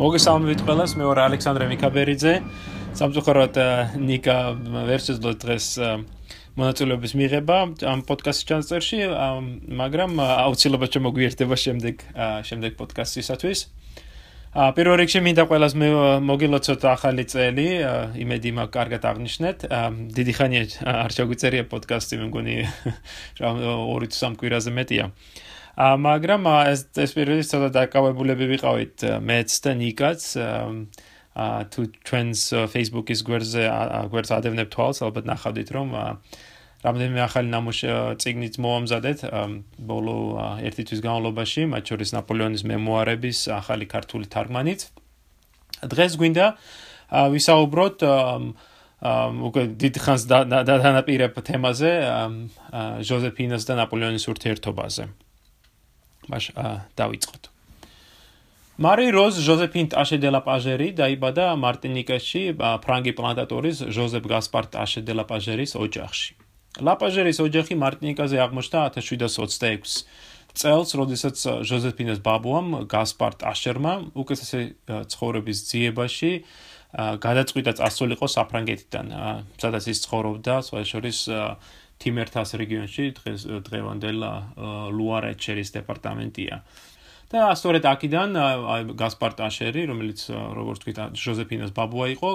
მოგესალმებით ყველას, მე ვარ ალექსანდრე მიკაბერიძე. სამწუხაროდ ნიკა ვერ შეძლო დღეს მონაწილეობის მიღება ამ პოდკასტის ჩანაწერში, მაგრამ აუცილებლად შემოგვიერთდება შემდეგ შემდეგ პოდკასტისათვის. ა პირველ რიგში მინდა ყველას მე მოგილოცოთ ახალი წელი, იმედი მაქვს კარგად აღნიშნეთ. დიდი ხანია არ შეგვიწერია პოდკასტი, მე მგონი რა 2-3 კვირაზე მეტია. ა მაგრამ ეს ეს პერიოდი ცოტა დაკავებულები ვიყავით მეც და ნიკაც ა თუ ტრენდს Facebook-ის გვერდზე გვერდს ადევნებ თვალს ალბათ ნახავდით რომ რამდენიმე ახალი ნამუშ ციგნით მოამზადეთ ბოლო ერთი თვის განმავლობაში მათ შორის ნაპოლეონის მემუარების ახალი ქართული თარგმანით. დღეს გვინდა ვისაუბროთ უკვე დიდ ხანს დანაპირებ თემაზე ჟოზეფინას და ნაპოლეონის ურთიერთობაზე მაშ დავიწყოთ. მარი როზ ჟოზეფინ ტაშე დე ლა პაჟერი დაიბადა მარტინიკაში ფრანგი პლანტატორის ჟოზეფ გასპარ ტაშე დე ლა პაჟერის ოჯახში. ლა პაჟერის ოჯახი მარტინიკაზე აღმოჩნდა 1726 წელს, როდესაც ჟოზეფინას ბაბუამ გასპარ ტაშერმა უკეთესი ცხოვრების ძიებაში გადაწყვიტა წასულიყო საფრანგეთიდან, სადაც ის ცხოვრობდა, სხვა შორის თიმერთას რეგიონში დღეს დღევანდელ ლუარეჩერის დეპარტამენტია. და სწორედ აქედან აი გასპარ ტაშერი, რომელიც როგორც თქვით, ჟოზეფინას ბაბუა იყო,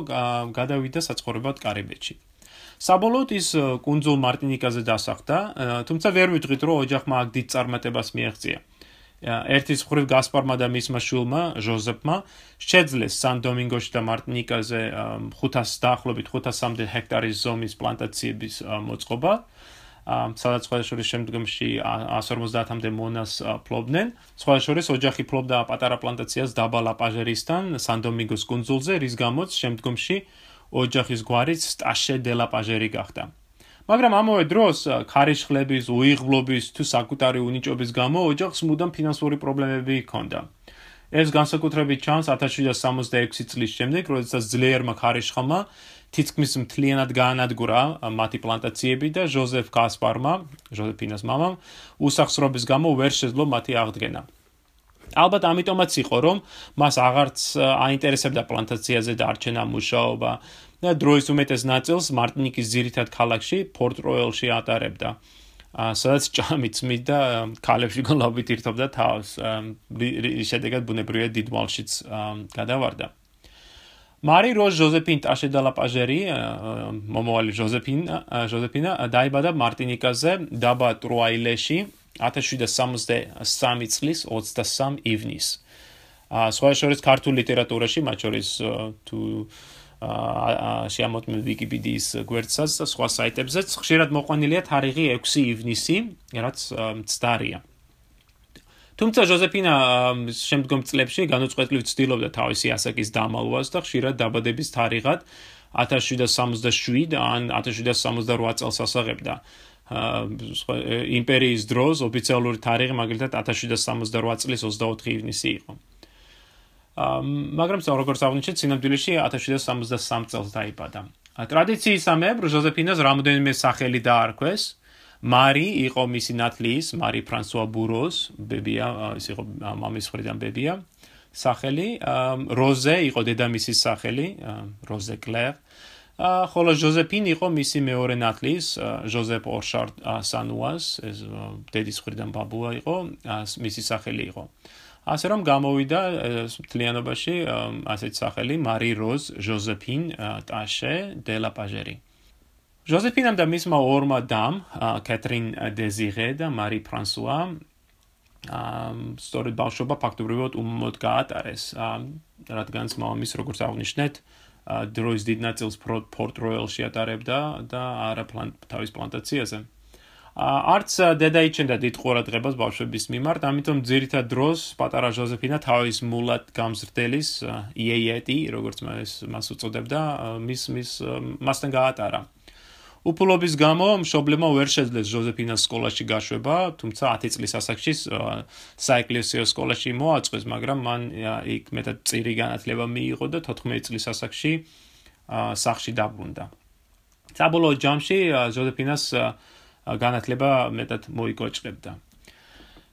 გადავიდა საცხოვრებლად კარიბეთში. საბოლოოდ ის კუნძულ მარტინიკაზე დასახლდა, თუმცა ვერ ვიტყვით, რომ ოჯახმა აქ დიდ წარმატებას მიაღწია. ერთის მხრივ გასპარმა და მისმა შვილმა ჟოზეფმა შეძლეს სან დომინგოში და მარტინიკაზე 500 დაახლოებით 500-მდე ჰექტარის ზომის პლანტაციების მოწყობა. სადაც სხვა შორის შემდგომში 150-მდე მონას ფლობდნენ. სხვა შორის ოჯახი ფლობდა პატარა პლანტაციას დაბალა პაჟერისთან სანდომინგოს კუნძულზე, რის გამოც შემდგომში ოჯახის გვარიც სტაშე დე ლა პაჟერი გახდა. მაგრამ ამავე დროს ქარიშხლების, უიღბლობის თუ საკუთარი უნიჭობის გამო ოჯახს მუდამ ფინანსური პრობლემები ჰქონდა. ეს განსაკუთრებით ჩანს 1766 წლის შემდეგ, როდესაც ძლიერმა ქარიშხალმა თითქმის მთლიანად გაანადგურა მათი პლანტაციები და ჟოზეფ კასპარმა, ჟოზეფინას მამამ, უსახსრობის გამო ვერ შეძლო მათი აღდგენა. ალბათ ამიტომაც იყო, რომ მას აღარც აინტერესებდა პლანტაციაზე დარჩენა მუშაობა და დროის უმეტეს ნაწილს მარტინიკის ძირითად ქალაქში, პორტროელში ატარებდა. სადაც ჭამი წმით და კალებში გლობით ირთობდა თავს. შედეგად ბუნებრივია დიდმალშიც გადავარდა. მარი როჟ ჟოზეფინ ტაშე და ლა პაჟერი მომოვალი ჟოზეფინ ჟოზეფინა დაიბადა მარტინიკაზე დაბა ტროაილეში 1763 წლის 23 ივნის. სხვა შორის ქართულ ლიტერატურაში, მათ შორის თუ ა შეამოწმებთ ვიკიპედიის გვერდსაც და სხვა საიტებზეც ხშირად მოყვანილია თარიღი 6 ივნისი, რაც მცდარია. თუმცა ჟოზეფინა შემდგომ წლებში განუწყვეტლივ ცდილობდა თავისი ასაკის დამალვას და ხშირად დაბადების თარიღად 1767 ან 1768 წელს ასაღებდა. იმპერიის დროს ოფიციალური თარიღი მაგალითად 1768 წლის 24 ივნისი იყო. მაგრამ როგორც აღნიშნეთ, სინამდვილეში 1763 წელს დაიბადა. ტრადიციის ამებ ჟოზეფინას რამოდენიმე სახელი დაარქვეს. მარი იყო მისი ნათლის, მარი ფრანსუა ბუროს, ბებია, ის იყო მამის ხრიდან ბებია. სახელი, როზე იყო დედამისის სახელი, როზე კლერ. ხოლო ჟოზეფინ იყო მისი მეორე ნათლის, ჟოზეფ ორშარ სანუას, ეს დედის ხრიდან ბაბუა იყო, მისი სახელი იყო. ასე რომ გამოვიდა მთლიანობაში ასეთ სახელი მარი როზ ჟოზეფინ ტაშე დე ლა პაჟერი. ჟოზეფინამ და მისმა ორმა დამ, კეთრინ დეზირე და მარი ფრანსუა, ამ სწორედ ბავშვობა ფაქტობრივად უმოდ გაატარეს, რადგან მამის როგორც აღნიშნეთ, დროის დიდ ნაწილს პორტ როელში ატარებდა და არა თავის პლანტაციაზე. არც დედა იჩენდა დიდ ყურადღებას ბავშვების მიმართ, ამიტომ ძირითად დროს პატარა ჟოზეფინა თავის მულად გამზრდელის იეიეტი, როგორც მას უწოდებდა, მის მის მასთან გაატარა. უფლობის გამო მშობლებმა ვერ შეძლეს ჟოზეფინას სკოლაში გაშვება, თუმცა 10 წლის ასაკში საეკლესიო სკოლაში მოაწყვეს, მაგრამ მან იქ მეტად წირი განათლება მიიღო და 14 წლის ასაკში სახში დაბრუნდა. საბოლოო ჯამში ჟოზეფინას განათლება მეტად მოიკოჭებდა.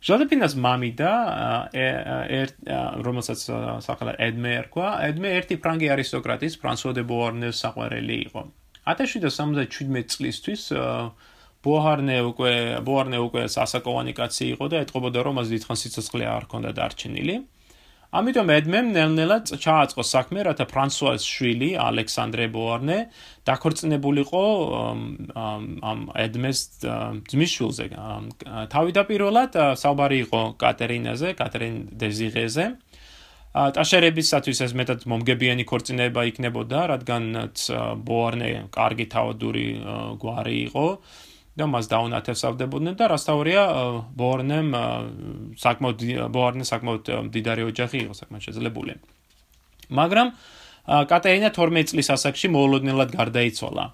ჟოზეფინას მამი და ერთ რომელსაც სახელად ედმე ერქვა, ედმე ერთი ფრანგი არისტოკრატის ფრანსუა დე ბოარნეს საყვარელი იყო. 1777 წლისთვის ბოარნე უკვე ბოარნე უკვე სასაკოვანი კაცი იყო და ეთყობოდა რომ მას დიდხანს სიცოცხლე არ ჰქონდა დარჩენილი. ამიტომ ედმემ ნელ-ნელად ჩააწყო საქმე, რათა ფრანსუას შვილი, ალექსანდრე ბოარნე, დაქორწინებულიყო ამ ედმეს ძმისშვილზე. თავიდაპირველად საუბარი იყო კატერინაზე, კატერინ დეზიღეზე. ტაშერებისათვის ეს მეტად მომგებიანი ქორწინება იქნებოდა, რადგანაც ბოარნე კარგი თავადური გვარი იყო. და მას დაუნათესავდებოდნენ და რასთავია ბორნემ საკმაოდ ბორნე საკმაოდ დიდარი ოჯახი იყო საკმაოდ შეძლებული. მაგრამ კატერინა 12 წლის ასაკში მოულოდნელად გარდაიცვალა.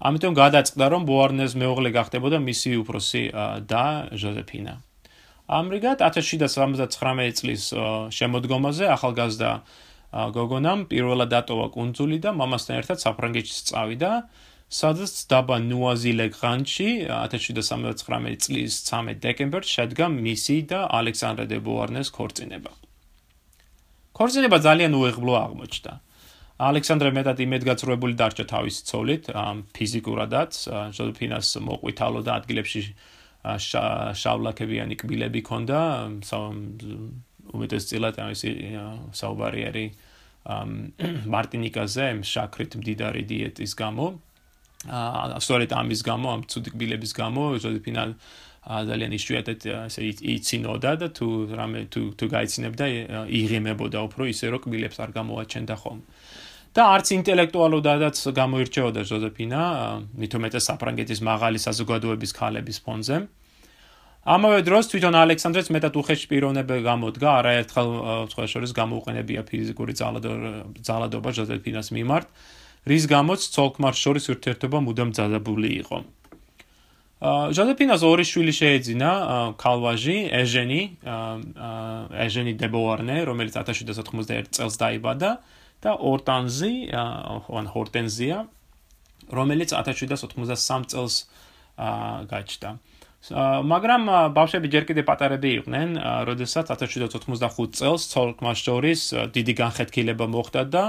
ამიტომ გადაწყდა რომ ბორნეს მეუღლე გახდებოდა მისი უფროსი და ჟოზეფინა. ამრიგად 1779 წლის შემოდგომაზე ახალგაზრდა გოგონამ პირველად დატოვა კუნძული და მამასთან ერთად საფრანგეთში წავიდა. სადაც დაბა ნუაზილეგრანჩი 1739 წლის 13 დეკემბერს შედგა მისი და ალექსანდრე დე ბოარნეს ქორწინება. ქორწინება ძალიან უიღბლო აღმოჩნდა. ალექსანდრე მეტად იმედგაცრუებული დარჩა თავისი ცოლით, ფიზიკურადაც, ჟოზეფინას მოყვითალო და ადგილებში შავლაკებიანი კბილები ჰქონდა, უმეტესწილად ამისი საუბარი არის მარტინიკაზე, შაქრით მდიდარი დიეტის გამო. აა სწორედ ამის გამო, ამ ცუდი კბილების გამო, ჟოზეფინა ძალიან ისუათად ესე იცინოდა და თუ რამე თუ თუ გაიცინებდა იღიმებოდა უფრო ისე რომ კბილებს არ გამოაჩენდა ხომ. და არც ინტელექტუალურადაც გამოირჩეოდა ჟოზეფინა, მithumetes საფრანგეთის მაღალი საზოგადოების ქალების ფონზე. ამავე დროს თვითონ ალექსანდრეც მეტად უხეშ პიროვნები გამოდგა, არაერთხელ სხვა შორის გამოუყენებია ფიზიკური ძალადობა ჟოზეფინას მიმართ. რის გამოც ცოლქმარ შორის ურთიერთობა მუდამ ძალებული იყო. ჟოზეფინას ორი შვილი შეეძინა, კალვაჟი, ეჟენი, ეჟენი დებოარნე, რომელიც 1791 წელს დაიბადა და ორტანზი, ან ჰორტენზია, რომელიც 1793 წელს გაჩნდა. მაგრამ ბავშვები ჯერ კიდე პატარები იყვნენ, როდესაც 1795 წელს ცოლქმარ შორის დიდი განხეთქილება მოხდა და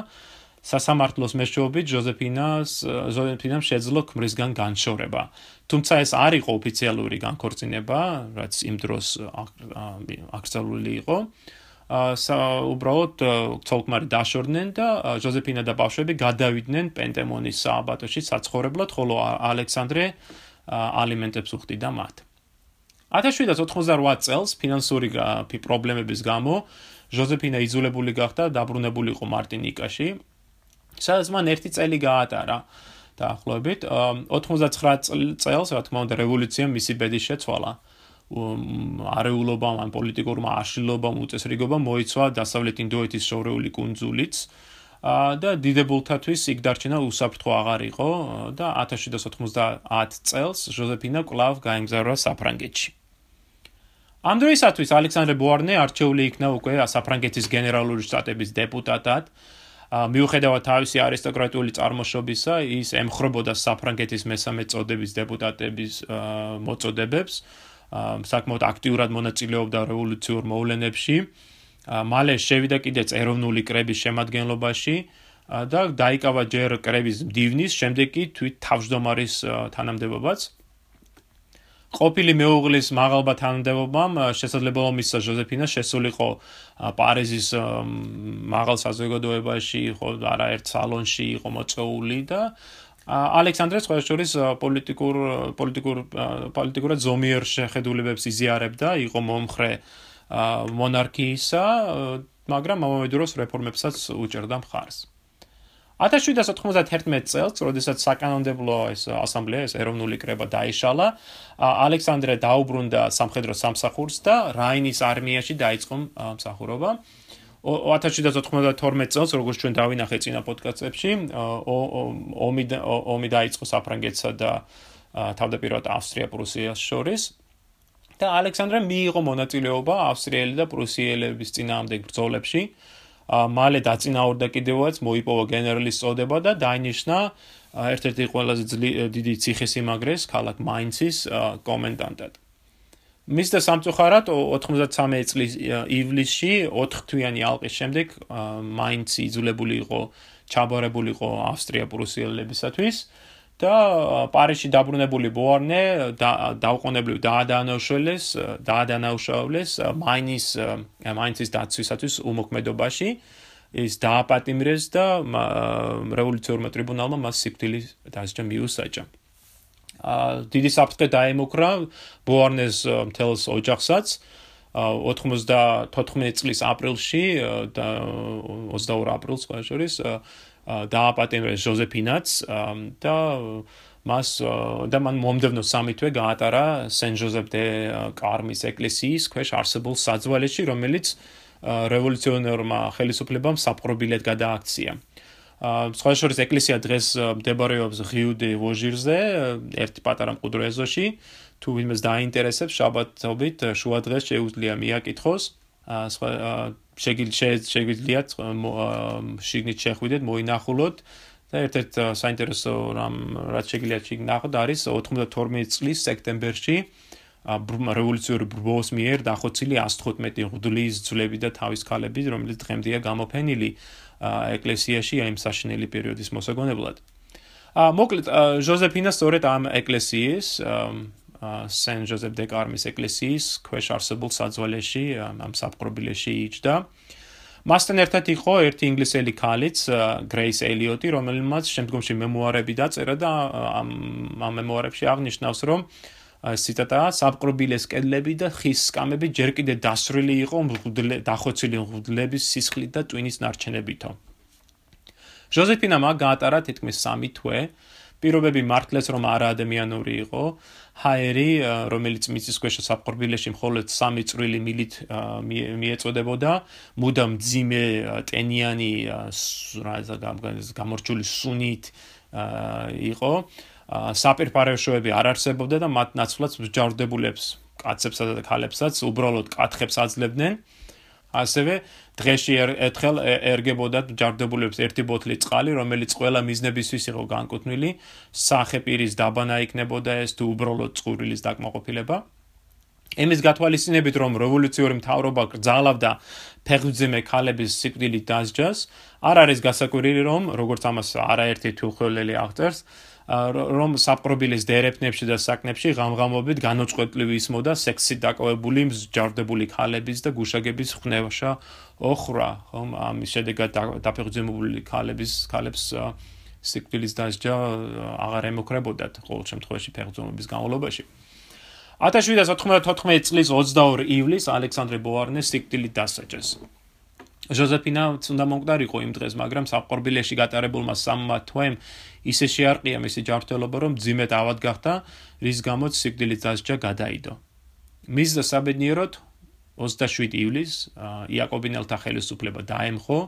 სასამართლოს მეშვეობით ჟოზეფინას ჟოზეფინამ შეძლო ქმრისგან განშორება. თუმცა ეს არ იყო ოფიციალური განქორწინება, რაც იმ დროს აკრძალული იყო. აა უბრალოდ ცოლკმარი დაშორდნენ და ჟოზეფინა და ბავშვები გადავიდნენ პენტემონის სააბატოში საცხოვრებლად, ხოლო ალექსანდრე ალიმენტებს უხდიდა მათ. 1788 წელს ფინანსური პრობლემების გამო ჟოზეფინა იზოლებული გახდა, დაბრუნებული იყო მარტინიკაში. სადაც მან ერთი წელი გაატარა დაახლოებით 99 წელს რა თქმა უნდა რევოლუციამ მისი ბედი შეცვალა არეულობამ ან პოლიტიკურმა აშლილობამ უწესრიგობამ მოიცვა დასავლეთ ინდოეთის შორეული კუნძულიც. და დიდებულთათვის იქ დარჩენა უსაფრთხო აღარ იყო და 1790 წელს ჟოზეფინა კლავ გაემგზავრა საფრანგეთში. ამ დროისათვის ალექსანდრე ბოარნე არჩეული იქნა უკვე საფრანგეთის გენერალური შტატების დეპუტატად. მიუხედავად თავისი არისტოკრატიული წარმოშობისა, ის ემხრობოდა საფრანგეთის მესამე წოდების დეპუტატების მოწოდებებს, საკმაოდ აქტიურად მონაწილეობდა რევოლუციურ მოვლენებში. მალე შევიდა კიდეც ეროვნული კრების შემადგენლობაში და დაიკავა ჯერ კრების მდივნის, შემდეგ კი თვით თავმჯდომარის თანამდებობაც. ყოფილი მეუღლის მაღალბა თანამდებობამ შესაძლებლობა მისცა ჟოზეფინას შესულიყო პარიზის მაღალ საზოგადოებაში, ხო, არაერთ სალონში იყო მოწეული და ალექსანდრეს ყოველშორის პოლიტიკურ პოლიტიკურ პოლიტიკურად ზომიერ შეხედულებებს იზიარებდა, იყო მომხრე მონარქიისა, მაგრამ ამავე დროს რეფორმებსაც უჭერდა მხარს. 1791 წელს, როდესაც საკანონმდებლო ეს ასამბლეა, ეს ეროვნული კრება დაიშალა, ალექსანდრე დაუბრუნდა სამხედრო სამსახურს და რაინის არმიაში დაიწყო მსახურობა. 1792 წელს, როგორც ჩვენ დავინახე წინა პოდკასტებში, ომი ომი დაიწყო საფრანგეთსა და თავდაპირველად ავსტრია-პრუსიას შორის. და ალექსანდრე მიიღო მონაწილეობა ავსტრიელი და პრუსიელების წინააღმდეგ ბრძოლებში. მალე დაწინაურდა კიდევაც მოიპოვა გენერალის წოდება და დაინიშნა ერთ-ერთი ყველაზე დიდი ციხესიმაგრეს ქალაქ მაინცის კომენდანტად. მის და სამწუხაროდ 93 წლის ივლისში 4 თვიანი ალყის შემდეგ მაინც იძულებული იყო ჩაბარებული იყო ავსტრია-პრუსიელებისათვის და პარიზში დაბრუნებული ბოარნე დაუყოვნებლივ დაადანაშაულეს დაადანაშაულეს მაინის მაინცის დაცვისათვის უმოქმედობაში ის დააპატიმრეს და რევოლუციურმა ტრიბუნალმა მას სიკვდილის დასჯა მიუსაჯა. დიდი საფრთხე დაემუქრა ბოარნეს მთელს ოჯახსაც 94 წლის აპრილში და 22 აპრილს ყველა შორის დააპატიმრეს ჟოზეფინაც და მას და მან მომდევნო სამი თვე გაატარა სენ ჟოზეფ დე კარმის ეკლესიის ქვეშ არსებულ საძვალეში, რომელიც რევოლუციონერმა ხელისუფლებამ საპყრობილედ გადააქცია. აა სხვა შორის ეკლესია დღეს მდებარეობს ღიუდე ვოჟირზე, ერთ პატარა მყუდრო ეზოში. თუ ვინმეს დაინტერესებს შაბათობით შუა დღეს შეუძლია მიაკითხოს. აა სხვა შეგვიძლია შიგნით შეხვიდეთ, მოინახულოთ და ერთ-ერთ საინტერესო რამ რაც შეგვიძლია შიგნით ნახოთ არის 92 წლის სექტემბერში რევოლუციური ბრბოს მიერ დახოცილი 115 ღვდლის ძვლები და თავის ქალები, რომელიც დღემდეა გამოფენილი ეკლესიაში აი საშინელი პერიოდის მოსაგონებლად. ა მოკლედ ჟოზეფინა სწორედ ამ ეკლესიის სენ ჟოზეფ დე კარმის ეკლესიის ქვეშ არსებულ საძვალეში ამ საფყრობილეში იჯდა. მასთან ერთად იყო ერთი ინგლისელი ქალიც, გრეის ელიოტი, რომელმაც შემდგომში მემუარები დაწერა და ამ ამ მემუარებში აღნიშნავს, რომ ციტატა საფყრობილეს კედლები და ხის სკამები ჯერ კიდე დასრული იყო დახოცილი მღვდლების სისხლით და ტვინის ნარჩენებითო. ჟოზეფინა მაგ გაატარა თითქმის 3 თვე. პირობები მართლაც რომ არა ადამიანური იყო. ჰაერი, რომელიც მიწის ქვეშ საფყრობილეში მხოლოდ 3 წვრილი მილით მიეწოდებოდა, მუდამ ძიმე ტენიანი რა გამორჩული სუნით იყო. საპირფარეშოები არ არსებობდა და მათ ნაცვლად მსჯავრდებულებს კაცებსა და ქალებსაც უბრალოდ კათხებს აძლევდნენ. ასევე დღეში ერთხელ ერგებოდა ჯარდებულებს ერთი ბოთლი წყალი, რომელიც ყველა მიზნებისთვის იყო განკუთვნილი, სახე პირის დაბანა იქნებოდა ეს თუ უბრალოდ წყურვილის დაკმაყოფილება. ემის გათვალისწინებით, რომ რევოლუციური მთავრობა გძალავდა ფეხბურთზე ქალების სიკვდილით დასჯას, არ არის გასაკვირი, რომ როგორც ამას არაერთი თუხოლელი აღწერს, რომ საპრობილის დერეფნებში და საკნებში ღამღამობით განოწყვეტლივი ისმოდა სექსი დაკავებული მსჯავრდებული ქალების და გუშაგების ხნევაშა ოხრა. ხომ? ამის შედეგად დაფეხმძიმებული ქალების ქალებს სიკვდილის დასჯა აღარ ემუქრებოდათ ყოველ შემთხვევაში ფეხმძიმების განმავლობაში. 1794 წლის 22 ივლისს ალექსანდრე ბოარნეს სიკვდილით დასაჯეს. ჟოზეფინა უნდა მომკვდარიყო იმ დღეს, მაგრამ საფყორბილეში გატარებულმა სამმა თვემ ისე შეარყია მისი ჯანმრთელობა, რომ ძიმეთ ავად გახდა, რის გამოც სიკვდილის დასჯა გადაიდო. მის და საბედნიეროდ 27 ივლისს იაკობინელთა ხელისუფლება დაემხო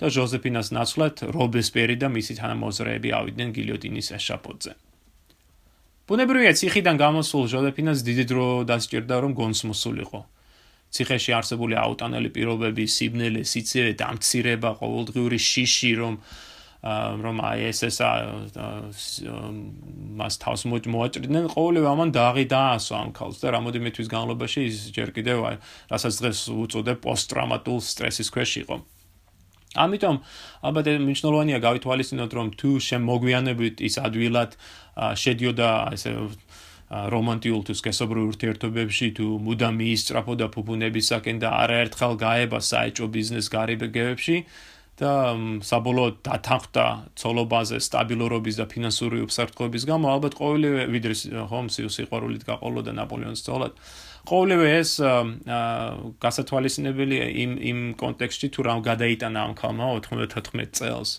და ჟოზეფინას ნაცვლად რობესპიერი და მისი თანამოძრაეები ავიდნენ გილიოტინის ეშაპოძე. ბუნებრივია, ციხიდან გამოსულ ჟოზეფინას დიდი დრო დასჭირდა, რომ გონს მოსულიყო. ციხეში არსებული აუტანელი პირობები, სიბნელე, სიცივე, დამცირება, ყოველდღიური შიში, რომ რომ აი ეს ეს მას თავს მოაჭრიდნენ ყოველივე ამან დააღი დაასო ამ ქალს და რამოდენიმე თვის განმავლობაში ის ჯერ კიდევ აი რასაც დღეს უწოდებ პოსტტრაუმატულ სტრესის ქვეშ იყო. ამიტომ ალბათ მნიშვნელოვანია გავითვალისწინოთ რომ თუ შემოგვიანებით ის ადვილად შედიოდა ესე რომანტიულ თუ სქესობრივ ურთიერთობებში თუ მუდამ მიისწრაფოდა ფუფუნებისაკენ და არაერთხელ გაება საეჭო ბიზნეს გარიგებებში და საბოლოოდ დათანხმდა ცოლობაზე სტაბილურობის და ფინანსური უსაფრთხოების გამო. ალბათ ყოველივე ვიდრე ჰომსის სიყვარულით გაყოლოდა ნაპოლეონის ცოლად. ყოველივე ეს გასათვალისწინებელია იმ იმ კონტექსტში თუ რა გადაიტანა ამ ქალმა 94 წელს.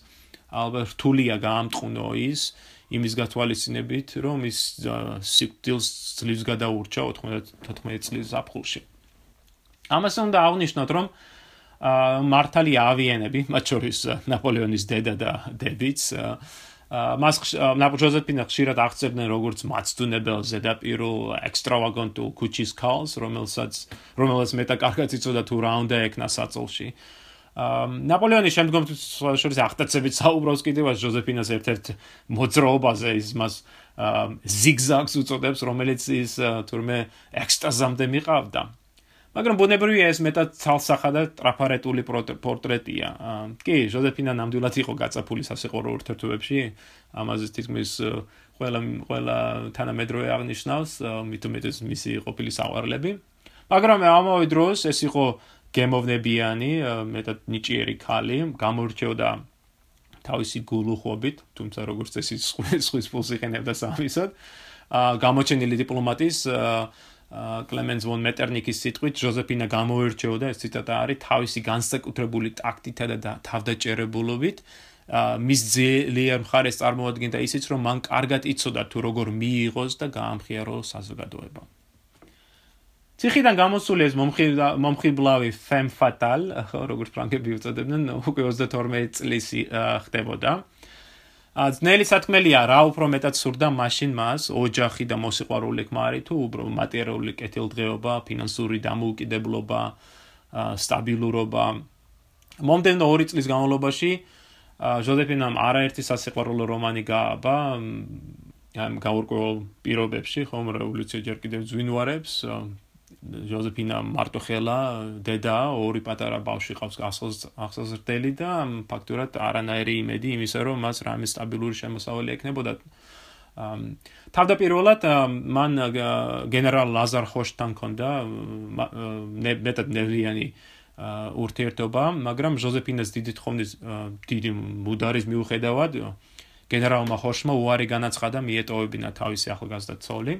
ალბათ რთულია გაამტყუნო ის იმის გათვალისწინებით რომ ის სიკტილს ძლივს გადაურჩა 94 წლის ზაფხულში ამას უნდა აღნიშნოთ რომ მართალი ავიენები, მათ შორის ნაპოლეონის დედა და დებიც მას ნაპოლეონის ხშირად აღწერდნენ როგორც მაცდუნებელ ზედაპირულ ექსტრავაგანტულ კუჩის ქალს, რომელსაც რომელსაც მეტა კარგად იცოდა თუ რა უნდა ეკნა საწოლში. ნაპოლეონის შემდგომ შორის ახტაცებით საუბრობს კიდევაც ჟოზეფინას ერთ-ერთ მოძრაობაზე ის მას ზიგზაგს უწოდებს რომელიც ის თურმე ექსტაზამდე მიყავდა მაგრამ ბუნებრივია ეს მეტად ცალსახა და ტრაფარეტული პორტრეტია. კი, ჟოზეფინა ნამდვილად იყო გაწაფული სასიყვარულო ურთიერთობებში. ამაზე თითქმის ყველა ყველა თანამედროვე აღნიშნავს, მithumetes მისი ყოფილი საყვარლები. მაგრამ ამავე დროს ეს იყო გემოვნებიანი, მეტად ნიჭიერი ქალი, გამორჩეოდა თავისი გულუხობით, თუმცა როგორც წესი სხვის ფულს იყენებდა სამისად. აა გამოჩენილი დიპლომატის აა კლემენს ვონ მეტერნიკის სიტყვით ჟოზეფინა გამოერჩეოდა ეს ციტატა არის თავისი განსაკუთრებული ტაქტითა და თავდაჭერებულობით. მის ძლიერ მხარეს წარმოადგენდა ისიც რომ მან კარგად იცოდა თუ როგორ მიიღოს და გაამხიაროს საზოგადოება. ციხიდან გამოსული ეს მომხიბლავი femme fatale ხო როგორც ფრანგები უწოდებდნენ უკვე 32 წლის ხდებოდა ძნელი სათქმელია რა უფრო მეტად სურდა მაშინ მას ოჯახი და მოსიყვარული ქმარი თუ უბრალოდ მატერიალური კეთილდღეობა, ფინანსური დამოუკიდებლობა, სტაბილურობა. მომდენო 2 წლის განმავლობაში ჟოზეფინამ არაერთი სასიყვარულო რომანი გააბა ამ გაურკვეველ პირობებში, ხომ რევოლუცია ჯერ კიდევ ძვინვარებს, ჟოზეფინა მარტოხელა დედა ორი პატარა ბავშვი ყავს ახსოზრდელი და ფაქტურად არანაირი იმედი იმისა რომ მას რამე სტაბილური შემოსავალი ექნებოდა. თავდაპირველად მან გენერალ ლაზარ ხოშთან ქონდა მეტად ნერვიანი ურთიერთობა მაგრამ ჟოზეფინას დიდი თხოვნით დიდი მუდარის მიუხედავად გენერალმა ხოშმა უარი განაცხადა მიეტოვებინა თავისი ახალგაზრდა ცოლი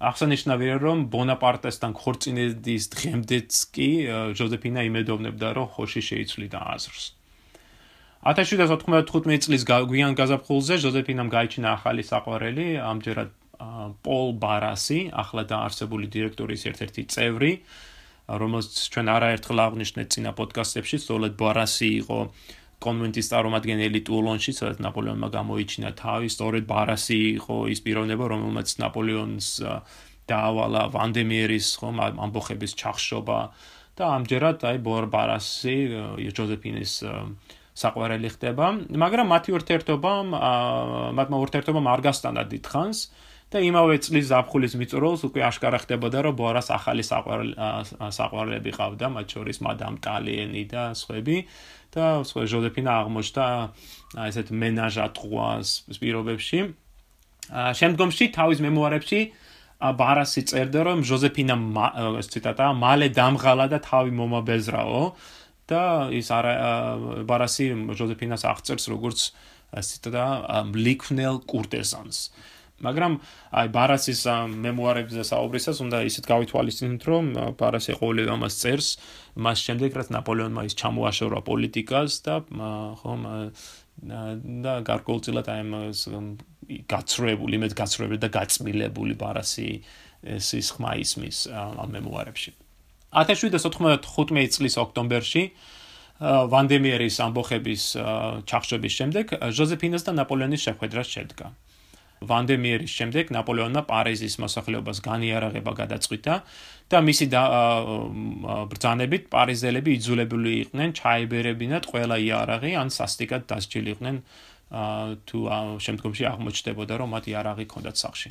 აღსანიშნავია რომ ბონაპარტესთან ხორცინედის დღემდეც კი ჟოზეფინა იმედოვნებდა რომ ხოში შეიცვლიდა აზრს. 1795 წლის გვიან გაზაფხულზე ჟოზეფინამ გაიჩინა ახალი საყვარელი ამჯერად პოლ ბარასი ახლა დაარსებული დირექტორის ერთ-ერთი წევრი რომელსაც ჩვენ არაერთხელ აღნიშნეთ წინა პოდკასტებში სწორედ ბარასი იყო კონვენტის წარმომადგენელი ტულონში, სადაც ნაპოლეონმა გამოიჩინა თავი, სწორედ ბარასი იყო ის პიროვნება, რომელმაც ნაპოლეონს დაავალა ვანდემიერის ხომ ამბოხების ჩახშობა და ამჯერად აი ბარასი ჯოზეფინის საყვარელი ხდება, მაგრამ მათი ურთიერთობა მათმა ურთიერთობამ არ გასტანდა დიდხანს და იმავე წლის ზაფხულის მიწურულს უკვე აშკარა ხდებოდა, რომ ბორას ახალი საყვარლები ყავდა, მათ შორის მადამ ტალიენი და სხვები. და სხვა ჟოზეფინა აღმოჩნდა ესეთ მენაჟ ატრუას პირობებში. შემდგომში თავის მემუარებში ბარასი წერდა რომ ჟოზეფინა ეს ციტატა მალე დამღალა და თავი მომაბეზრაო და ის არა ბარასი ჟოზეფინას აღწერს როგორც ციტატა ლიქნელ კურტეზანს. მაგრამ აი ბარასის მემუარებზე საუბრისას უნდა ისეთ გავითვალისწინოთ რომ ბარასი ყოველივე ამას წერს მას შემდეგ რაც ნაპოლეონმა ის ჩამოაშორა პოლიტიკას და ხომ და გარკვეულწილად აი ამ გაცრუებული იმედ გაცრუებული და გაწმილებული ბარასი ეს ის ხმა ისმის ამ მემუარებში 1795 წლის ოქტომბერში ვანდემიერის ამბოხების ჩახშობის შემდეგ ჟოზეფინას და ნაპოლეონის შეხვედრა შედგა. ვანდემიერის შემდეგ ნაპოლეონმა პარიზის მოსახლეობას განიარაღება გადაწყვიტა და მისი ბრძანებით პარიზელები იძულებული იყვნენ ჩაიბერებინათ ყველა იარაღი ან სასტიკად დასჯილიყვნენ თუ შემდგომში აღმოჩნდებოდა რომ მათ იარაღი ჰქონდათ სახში.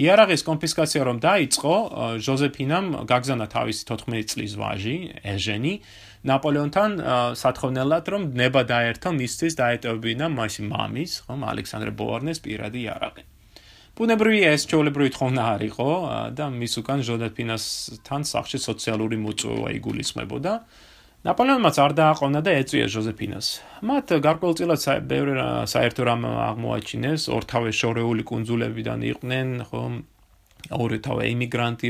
იარაღის კონფისკაცია რომ დაიწყო, ჟოზეფინამ გაგზავნა თავისი 14 წლის ვაჟი, ეჟენი, ნაპოლეონთან სათხოვნელად რომ ნება დაერთო მისთვის დაეტოვებინა მასი მამის, ხომ, ალექსანდრე ბოვარნეს პირადი იარაღი. ბუნებრივია ეს ჩოლებრივი თხოვნა არისო და მის უკან ჟოზეფინასთან სახში სოციალური მოწვევა იგულისხმებოდა. ნაპოლეონმაც არ დააყოვნა და ეწვია ჟოზეფინას. მათ გარკვეულწილად ბევრი საერთო რამ აღმოაჩინეს, ორთავე შორეული კუნძულებიდან იყვნენ, ხო, ორთავე იმიგრანტი,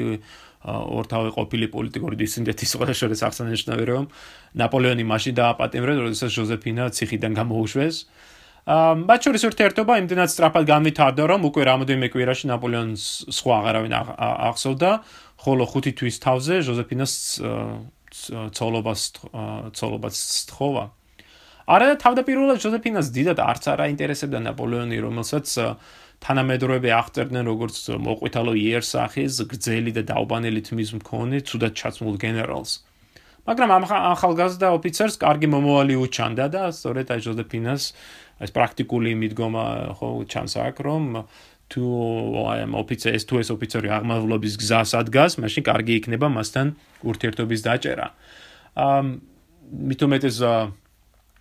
ორთავე ყოფილი პოლიტიკური დისიდენტის ყველა შორის აღსანიშნავია, რომ ნაპოლეონი მაშინ დააპატიმრეს, როდესაც ჟოზეფინა ციხიდან გამოუშვეს. აა მათ შორის ურთიერთობა იმდენად სწრაფად განვითარდა, რომ უკვე რამოდენიმე კვირაში ნაპოლეონს სხვა აღარავინ ახსოვდა, ხოლო ხუთი თვის თავზე ჟოზეფინას ცოლობას ცოლობას თხოვა. არა თავდაპირველად ჟოზეფინას დიდად არც არ აინტერესებდა ნაპოლეონი, რომელსაც თანამედროვეები აღწერდნენ როგორც მოყვითალო იერსახის, გრძელი და დაუბანელი თმის მქონე, თუდად ჩაცმულ გენერალს. მაგრამ ამ ახალგაზრდა ოფიცერს კარგი მომავალი უჩანდა და სწორედ აი ჟოზეფინას ეს პრაქტიკული მიდგომა ხო ჩანს აქ რომ თუ აი ამ ოფიცერს თუ ეს ოფიცერი აღმავლობის გზას ადგას, მაშინ კარგი იქნება მასთან ურთიერთობის დაჭერა. ამ მithumetes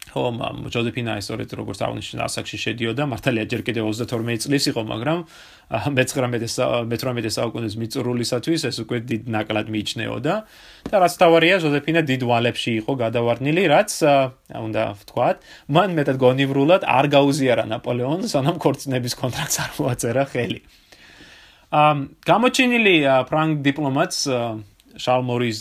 ხო ჯოზეფინა ისორეთ როგორც აღნიშნე ასაკში შედიოდა. მართალია ჯერ კიდევ 32 წლის იყო მაგრამ მე-19 საუკუნის მიწურულისათვის ეს უკვე დიდ ნაკლად მიიჩნეოდა. და რაც თავარია ჯოზეფინა დიდ ვალებში იყო გადავარდნილი რაც უნდა ვთქვათ მან მეტად გონივრულად არ გაუზიარა ნაპოლეონს სანამ ქორწინების კონტრაქტს არ მოაწერა ხელი. ამ გამოჩენილი ფრანგ დიპლომატს შალმორის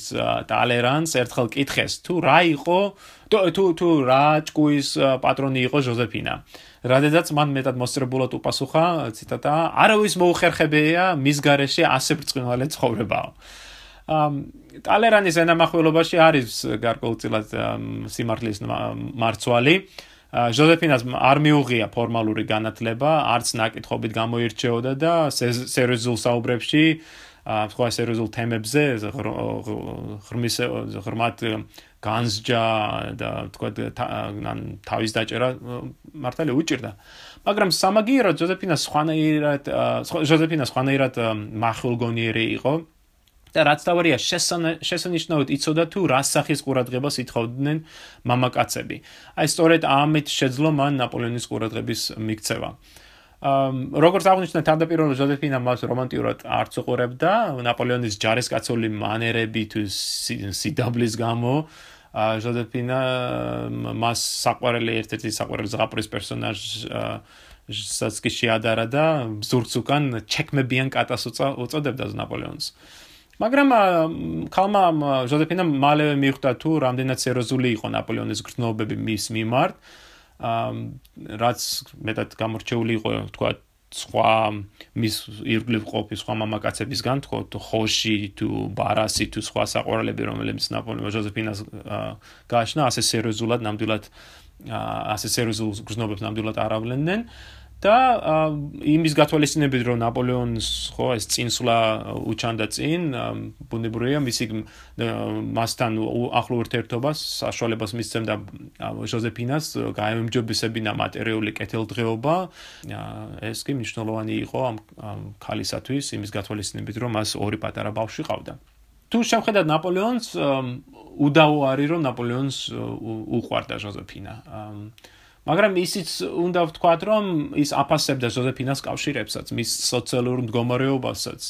ტალერანს ერთხელ კითხეს თუ რა იყო თუ თუ რა ჭკუის პატრონი იყო ჟოზეფინა. რადგანაც მან მეტად მოსწრებულად უპასუხა, ციტატა, არავის მოუხერხებია მის გარეშე ასე ბრწყინვალე ცხოვრებაო. ამ ტალერანის ენამახვილობაში არის გარკვეულწილად სიმართლის მარცვალი. ჟოზეფინას არ მიუღია ფორმალური განათლება, არც ნაკითხობით გამოირჩეოდა და სერიოზულ საუბრებში სხვა სერიოზულ თემებზე ღრმის ღრმად განსჯა და თქვა თავის დაჭერა მართალი უჭირდა. მაგრამ სამაგიერო ჯოზეფინა სხვანაირად ჯოზეფინა სხვანაირად מחულგონიერი იყო. და რაც თავარია შესანიშნავად იცოდა თუ რა სახის ყურადღებას ითხოვდნენ მამაკაცები. აი სწორედ ამით შეძლო მან ნაპოლეონის ყურადღების მიქცევა. ამ როგორც აღნიშნა თავდაპირველად ჟოზეფინა მას რომანტიურად არც უყურებდა. ნაპოლეონის ჯარისკაცული მანერები თუ სიდაბლის გამო ჟოზეფინა მას საყვარელი ერთ-ერთი საყვარელი ზღაპრის პერსონაჟს კი შეადარა და ზურგს უკან ჩეკმებიან კატას უწოდებდა ნაპოლეონს. მაგრამ კალმა ჟოზეფინა მალევე მიხვდა თუ რამდენად სერიოზული იყო ნაპოლეონის გრძნობები მის მიმართ რაც მეტად გამორჩეული იყო თქვა სხვა მის ირგვლივ ყოფი სხვა მამაკაცებისგან თქო თუ ხოში თუ ბარასი თუ სხვა საყვარლები რომელიც ნაპოლეონ ჟოზეფინას გააშნა ასე სერიოზულად ნამდვილად ასე სერიოზულ გრძნობებს ნამდვილად არავლენდნენ და იმის გათვალისწინებით რომ ნაპოლეონს ხო ეს წინსვლა უჩანდა წინ ბუნებრივია მისი მასთან ახლო ურთიერთობას საშუალებას მისცემდა ჟოზეფინას გაემჯობესებინა მატერიული კეთილდღეობა. ეს კი მნიშვნელოვანი იყო ამ ქალისათვის იმის გათვალისწინებით რომ მას ორი პატარა ბავშვი ყავდა. თუ შევხედათ ნაპოლეონს უდაო არის რომ ნაპოლეონს უყვარდა ჟოზეფინა მაგრამ ისიც უნდა ვთქვათ, რომ ის აფასებდა ჟოზეფინას კავშირებსაც, მის სოციალურ მდგომარეობასაც,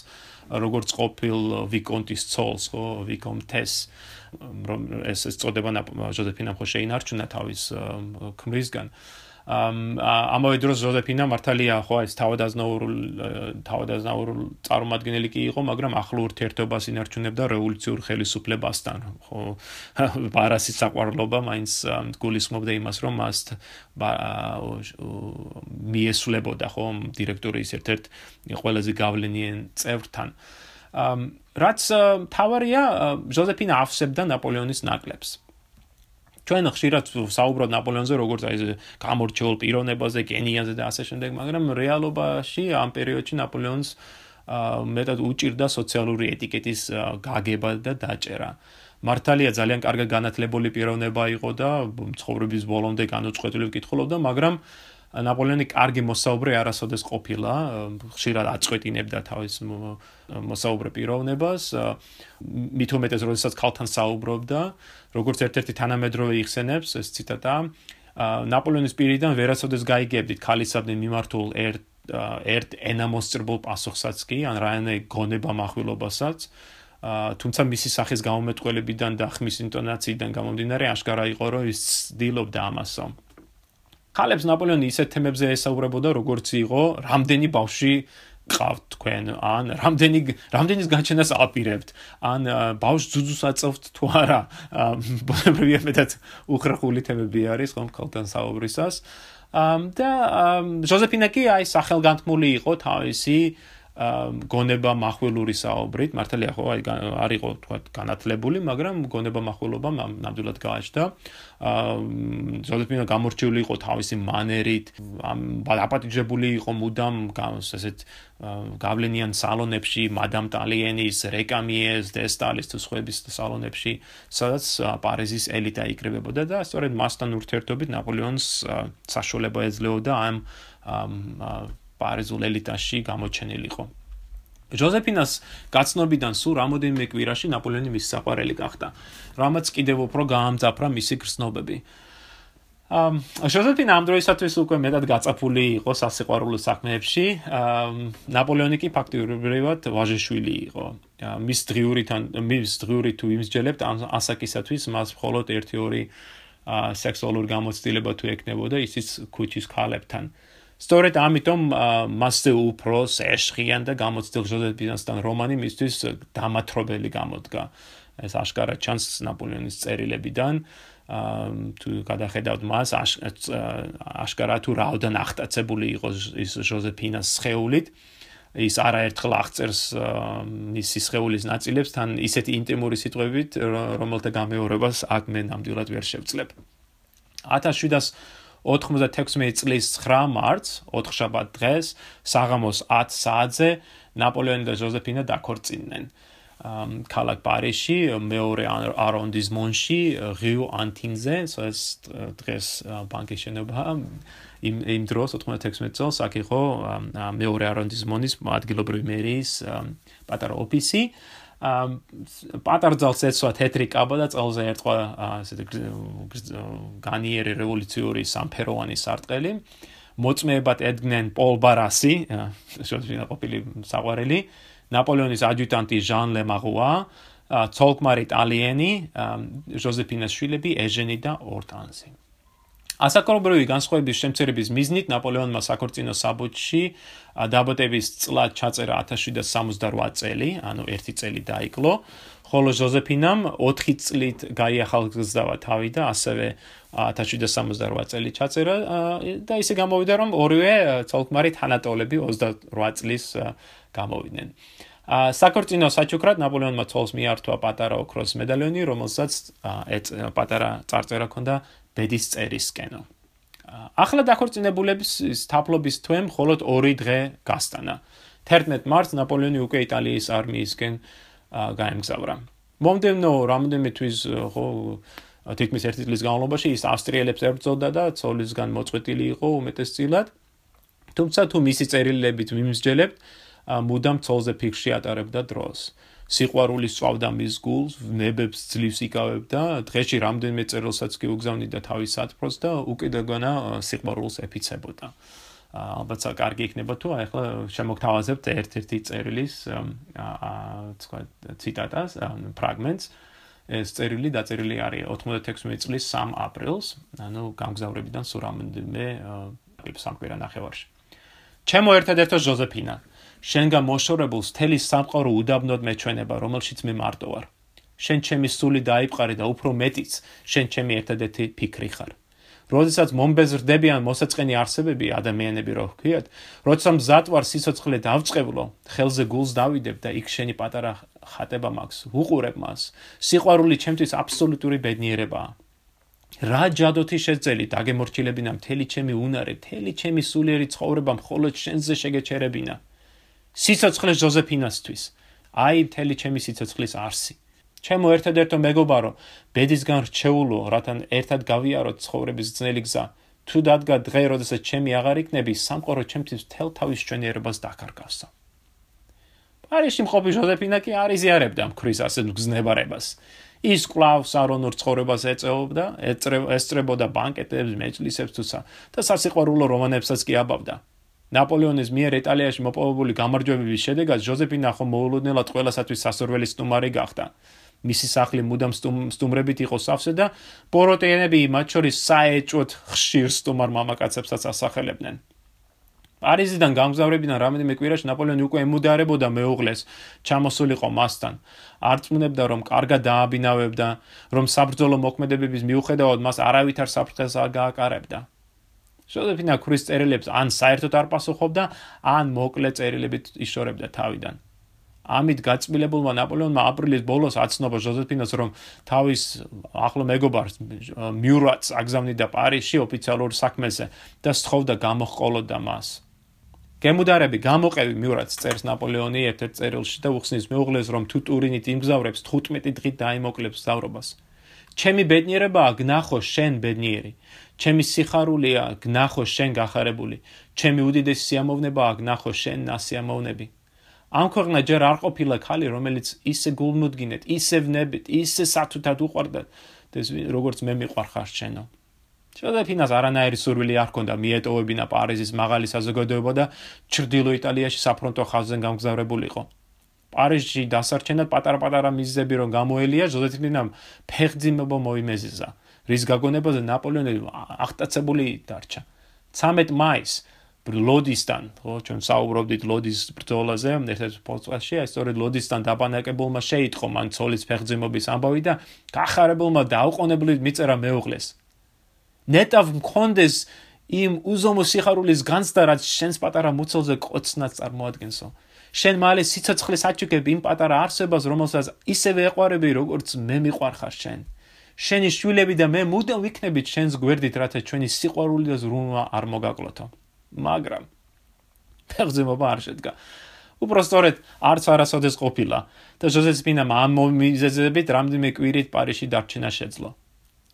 როგორც ყოფილ ვიკონტის ცოლს, ხო, ვიკონტეს, რომ ეს ეს წოდება ჟოზეფინამ ხო შეინარჩუნა თავის ქმრისგან. ამავე დროს ჟოზეფინა მართალია ხო ეს თავადაზნაურულ თავადაზნაურულ წარმომადგენელი კი იყო, მაგრამ ახლო ურთიერთობას ინარჩუნებდა რევოლუციურ ხელისუფლებასთან. ხო ბარასის საყვარლობა მაინც გულისხმობდა იმას, რომ მას მიესვლებოდა ხო დირექტორის ერთ-ერთ ყველაზე გავლენიან წევრთან. რაც თავარია ჟოზეფინა აფსებდა ნაპოლეონის ნაკლებს. ჩვენ ხშირად საუბრობთ ნაპოლეონზე როგორც აი ეს გამორჩეულ პიროვნებაზე, გენიაზე და ასე შემდეგ, მაგრამ რეალობაში ამ პერიოდში ნაპოლეონს მეტად უჭირდა სოციალური ეტიკეტის გაგება და დაჭერა. მართალია ძალიან კარგი განათლებული პიროვნება იყო და ცხოვრების ბოლომდე განუწყვეტლივ კითხულობდა, მაგრამ ნაპოლეონი კარგი მოსაუბრე არასოდეს ყოფილა, ხშირად აწყვეტინებდა თავის მოსაუბრე პიროვნებას, მით უმეტეს როდესაც ქალთან საუბრობდა, როგორც ერთ-ერთი თანამედროვე იხსენებს ეს ციტატა, ნაპოლეონის პირიდან ვერასოდეს გაიგებდით ქალისადმი მიმართულ ერთ ერთ ენამოსწრებულ პასუხსაც კი, ან რაიმე გონება מחვილობასაც. ა თუმცა მისი სახის გამომეტყველებიდან და ხმის ინტონაციიდან გამომდინარე აშკარა იყო რომ ის ცდილობდა ამასო. ხალებს ნაპოლეონი ისეთ თემებზე ესაუბრებოდა, როგორც იყო რამდენი ბავში ყავთ თქვენ, ან რამდენი რამდენის გაჩენას აპირებთ, ან ბავშვ ძუძუს აწევთ თუ არა. ბუნებრივია მეტად უხრახული თემები არის ხომ ქალთან საუბრისას. და ჟოზეფინა კი აი სახელგანთმული იყო თავისი გონება מחველური საუბრით, მართალია ხო აი არისო თქვა განათლებული, მაგრამ გონება מחველობა ნამდვილად გააჩნდა. აა ზოგადად გამორჩეული იყო თავისი მანერით, ამ აპატიჟებული იყო მუდამ ესეთ გავლენიან სალონებში, მადამ ტალieნის, რეკამიეს, დესტალის თუ სხვაების სალონებში, სადაც პარიზის ელიტა იკრიბებოდა და სწორედ მასთან ურთიერთობით ნაპოლეონს საშუალება ეძლეოდა ამ პარიზულ ელიტაში გამოჩენილიყო. ჯოზეფინას გაცნობიდან სულ რამოდენიმე კვირაში ნაპოლეონი მის საყვარელი გახდა. რამაც კიდევ უფრო გაამძაფრა მისი გრძნობები. ამ ჯოზეფინა ამ დროისათვის უკვე მეტად გაწაფული იყო სასიყვარულო საქმეებში. ამ ნაპოლეონი კი ფაქტობრივად ვაჟიშვილი იყო. მის დღიურიდან მის დღიური თუ იმსჯელებთ ასაკისათვის მას მხოლოდ 1-2 სექსუალური გამოცდილება თუ ეკნებოდა ისიც ქუჩის ქალებთან. სწორედ ამიტომ მასზე უფრო შეშხიან და გამოცდილ ჟოზეფინასთან რომანი მისთვის დამათრობელი გამოდგა. ეს აშკარა ჩანს ნაპოლეონის წერილებიდან. თუ გადახედავთ მას აშკარა თუ რაოდენ ახტაცებული იყო ის ჟოზეფინას შეეულით. ის არაერთხელ აღწერს მისი შეეულის ნაწილებს თან ისეთი ინტიმური სიტყვებით, რომელთა გამეორებას აქ მე ნამდვილად ვერ შევძლებ. 1700 96 წლის 9 მარტს, 4 შაბათ დღეს, საღამოს 10 საათზე ნაპოლეონი და ჟოზეფინა დაქორწინდნენ. ამ ქალაქ პარიზში, მეორე არონდიზმონში, რიუ ანტინზე, ეს დღეს ბანკის შენობა იმ იმ დროს 96 წელს აქ იყო მეორე არონდიზმონის ადგილობრივი მერიის პატარა ოფისი. პატარძალს ეცვა თეთრი კაბა და წელზე ერთყვა ესეთი განიერი რევოლუციური სამფეროვანი სარტყელი. მოწმეებად ედგნენ პოლ ბარასი შეიძლება ყოფილი საყვარელი ნაპოლეონის ადიუტანტი ჟან ლემაღუა ცოლკმარი ტალიენი ჟოზეფინას შვილები ეჟენი და ორტანზი ასაკობრივი განსხვავების შემცირების მიზნით ნაპოლეონმა საქორწინო საბუთში დაბოტების წლად ჩაწერა 1768 წელი, ანუ 1 წელი დაიკლო, ხოლო ჟოზეფინამ 4 წლით გაიახალგზავა თავი და ასევე 1768 წელი ჩაწერა და ისე გამოვიდა რომ ორივე ცოლკმარი თანატოლები 28 წლის გამოვიდნენ. ა საქორწინო საჩუქრად ნაპოლეონმა ცოლს მიართვა პატარა ოქროს მედალიონი, რომელსაც ეც პატარა წარწერა ჰქონდა ბედის წერისკენო. ახლა დაქორწინებულების თაფლობის თვე მხოლოდ 2 დღე გასტანა. 11 მარტს ნაპოლეონი უკვე იტალიის არმიისკენ გაემგზავრა. მომდენო რამდენიმე თვის ხო თითქმის ერთი წლის განმავლობაში ის ავსტრიელებს ებრძოდა და ცოლისგან მოწყვეტილი იყო უმეტესწილად. თუმცა თუ მისი წერილებით მიმსჯელებთ, მუდამ ცოლზე ფიქში ატარებდა დროს. სიყვარული სწავდა მის გულს, ნებებს ძლივს იკავებდა, დღეში რამდენიმე წერილსაც კი უგზავნიდა თავის სათფროს და უკიდეგონა სიყვარულს ეფიცებოდა. ალბათ საკარგი იქნება თუ ახლა შემოგთავაზებთ ერთ-ერთი წერილის თქვა ციტატას, ფრაგმენტს. ეს წერილი დაწერილი არის 96 წლის 3 აპრილს, ანუ გამგზავრებიდან სულ რამდენიმე სამკვირა ნახევარში. ჩემო ერთადერთო ჟოზეფინა შენგან მოშორებულს თელი სამყარო უდაბნოდ მეჩვენება, რომელშიც მე მარტო ვარ. შენ ჩემი სული დაიფყარი და უფრო მეტიც, შენ ჩემი ერთადერთი ფიქრი ხარ. როდესაც მომბეზრდებიან მოსაწყენი არსებები, ადამიანები რო ვქიათ, როცა მზად ვარ სიცოცხლე დავწყევლო, ხელზე გულს დავიდებ და იქ შენი პატარა ხატება მაქვს, უყურებ მას. სიყვარული ჩემთვის აბსოლუტური ბედნიერებაა. რა ჯადოთი შეძელი დაგემორჩილებინა მთელი ჩემი უნარი, მთელი ჩემი სულიერი ცხოვრება მხოლოდ შენზე შეგეჩერებინა. სიცოცხლე ჟოზეფინასთვის. აი მთელი ჩემი სიცოცხლის არსი. ჩემო ერთადერთო მეგობარო, ბედისგან რჩეულო, რათან ერთად გავიაროთ ცხოვრების ძნელი გზა. თუ დადგა დღე, როდესაც ჩემი აღარ იქნები, სამყარო ჩემთვის თელ თავის ჩვენიერებას დაკარგავსა. პარიში მყოფი ჟოზეფინა კი არ იზიარებდა მქრის ასე გზნებარებას. ის კლავს არონურ ცხოვრებას ეწეობდა, ესწრებოდა ბანკეტებს, მეჯლისებს თუცა და სასიყვარულო რომანებსაც კი აბავდა. ნაპოლეონის მიერ იტალიაში მოპოვებული გამარჯვებების შედეგად ჟოზეფინა ხომ მოულოდნელად ყველასათვის სასურველი სტუმარი გახდა. მისი სახლი მუდამ სტუმრებით იყო სავსე და პოროტეენები მათ შორის საეჭვოდ ხშირ სტუმარ მამაკაცებსაც ასახელებდნენ. პარიზიდან გამგზავრებიდან რამდენიმე კვირაში ნაპოლეონი უკვე ემუდარებოდა მეუღლეს, ჩამოსულიყო მასთან. არწმუნებდა, რომ კარგად დააბინავებდა, რომ საბრძოლო მოქმედებების მიუხედავად მას არავითარ საფრთხეს არ გააკარებდა. ჟოზეფინა ქრის წერილებს ან საერთოდ არ პასუხობდა, ან მოკლე წერილებით იშორებდა თავიდან. ამით გაწმილებულმა ნაპოლეონმა აპრილის ბოლოს აცნობა ჟოზეფინას, რომ თავის ახლო მეგობარს მიურატს აგზავნიდა პარიზში ოფიციალურ საქმეზე და სთხოვდა გამოჰყოლოდა მას. გემუდარები გამოყევი მიურატს წერს ნაპოლეონი ერთ-ერთ წერილში და უხსნის მეუღლეს, რომ თუ ტურინით იმგზავრებს 15 დღით დაიმოკლებს ზავრობას. ჩემი ბედნიერებაა გნახო შენ ბედნიერი. ჩემი სიხარულია გნახო შენ გახარებული. ჩემი უდიდესი სიამოვნებაა გნახო შენ ნასიამოვნები. ამ ქვეყნა ჯერ არ ყოფილა ხალი, რომელიც ისე გულმოდგინეთ, ისე ვნებით, ისე სათუთად უყვარდა, ეს როგორც მე მიყვარხარ შენო. შედაფინას არანაირი სურვილი არ ჰქონდა მიეტოვებინა პარიზის მაღალი საზოგადოება და ჩრდილო იტალიაში საფრონტო ხაზზე გამგზავრებულიყო. პარიზში დასარჩენად პატარ-პატარა მიზეზები რომ გამოელია, ჟოზეფინამ ფეხძიმება მოიმეზიზა. რის გაგონებაზე ნაპოლეონი აღტაცებული დარჩა. 13 მაისს ლოდისთან, ხო, ჩვენ საუბრობდით ლოდის ბრძოლაზე, ერთ-ერთ პოდკასტში, აი სწორედ ლოდისთან დაბანაკებულმა შეიტყო მან ცოლის ფეხძიმობის ამბავი და გახარებულმა დაუყოვნებლივ მიწერა მეუღლეს. ნეტავ მქონდეს იმ უზომო სიხარულის განცდა, რაც შენს პატარა მუცელზე კოცნას წარმოადგენსო. შენ მალე სიცოცხლეს აჩუქებ იმ პატარა არსებას, რომელსაც ისევე ეყარები, როგორც მე მიყვარხარ შენ. შენი შვილები და მე მუდამ ვიქნებით შენს გვერდით, რათა ჩვენი სიყვარული და ზრუნვა არ მოგაკლოთო. მაგრამ ფეხზემობა არ შედგა. უпростоრედ არც არასოდეს ყოფილა და ჟოზესპინამ ამ მიზეზებით რამდენიმე კვირით პარიზში დარჩენა შეძლო.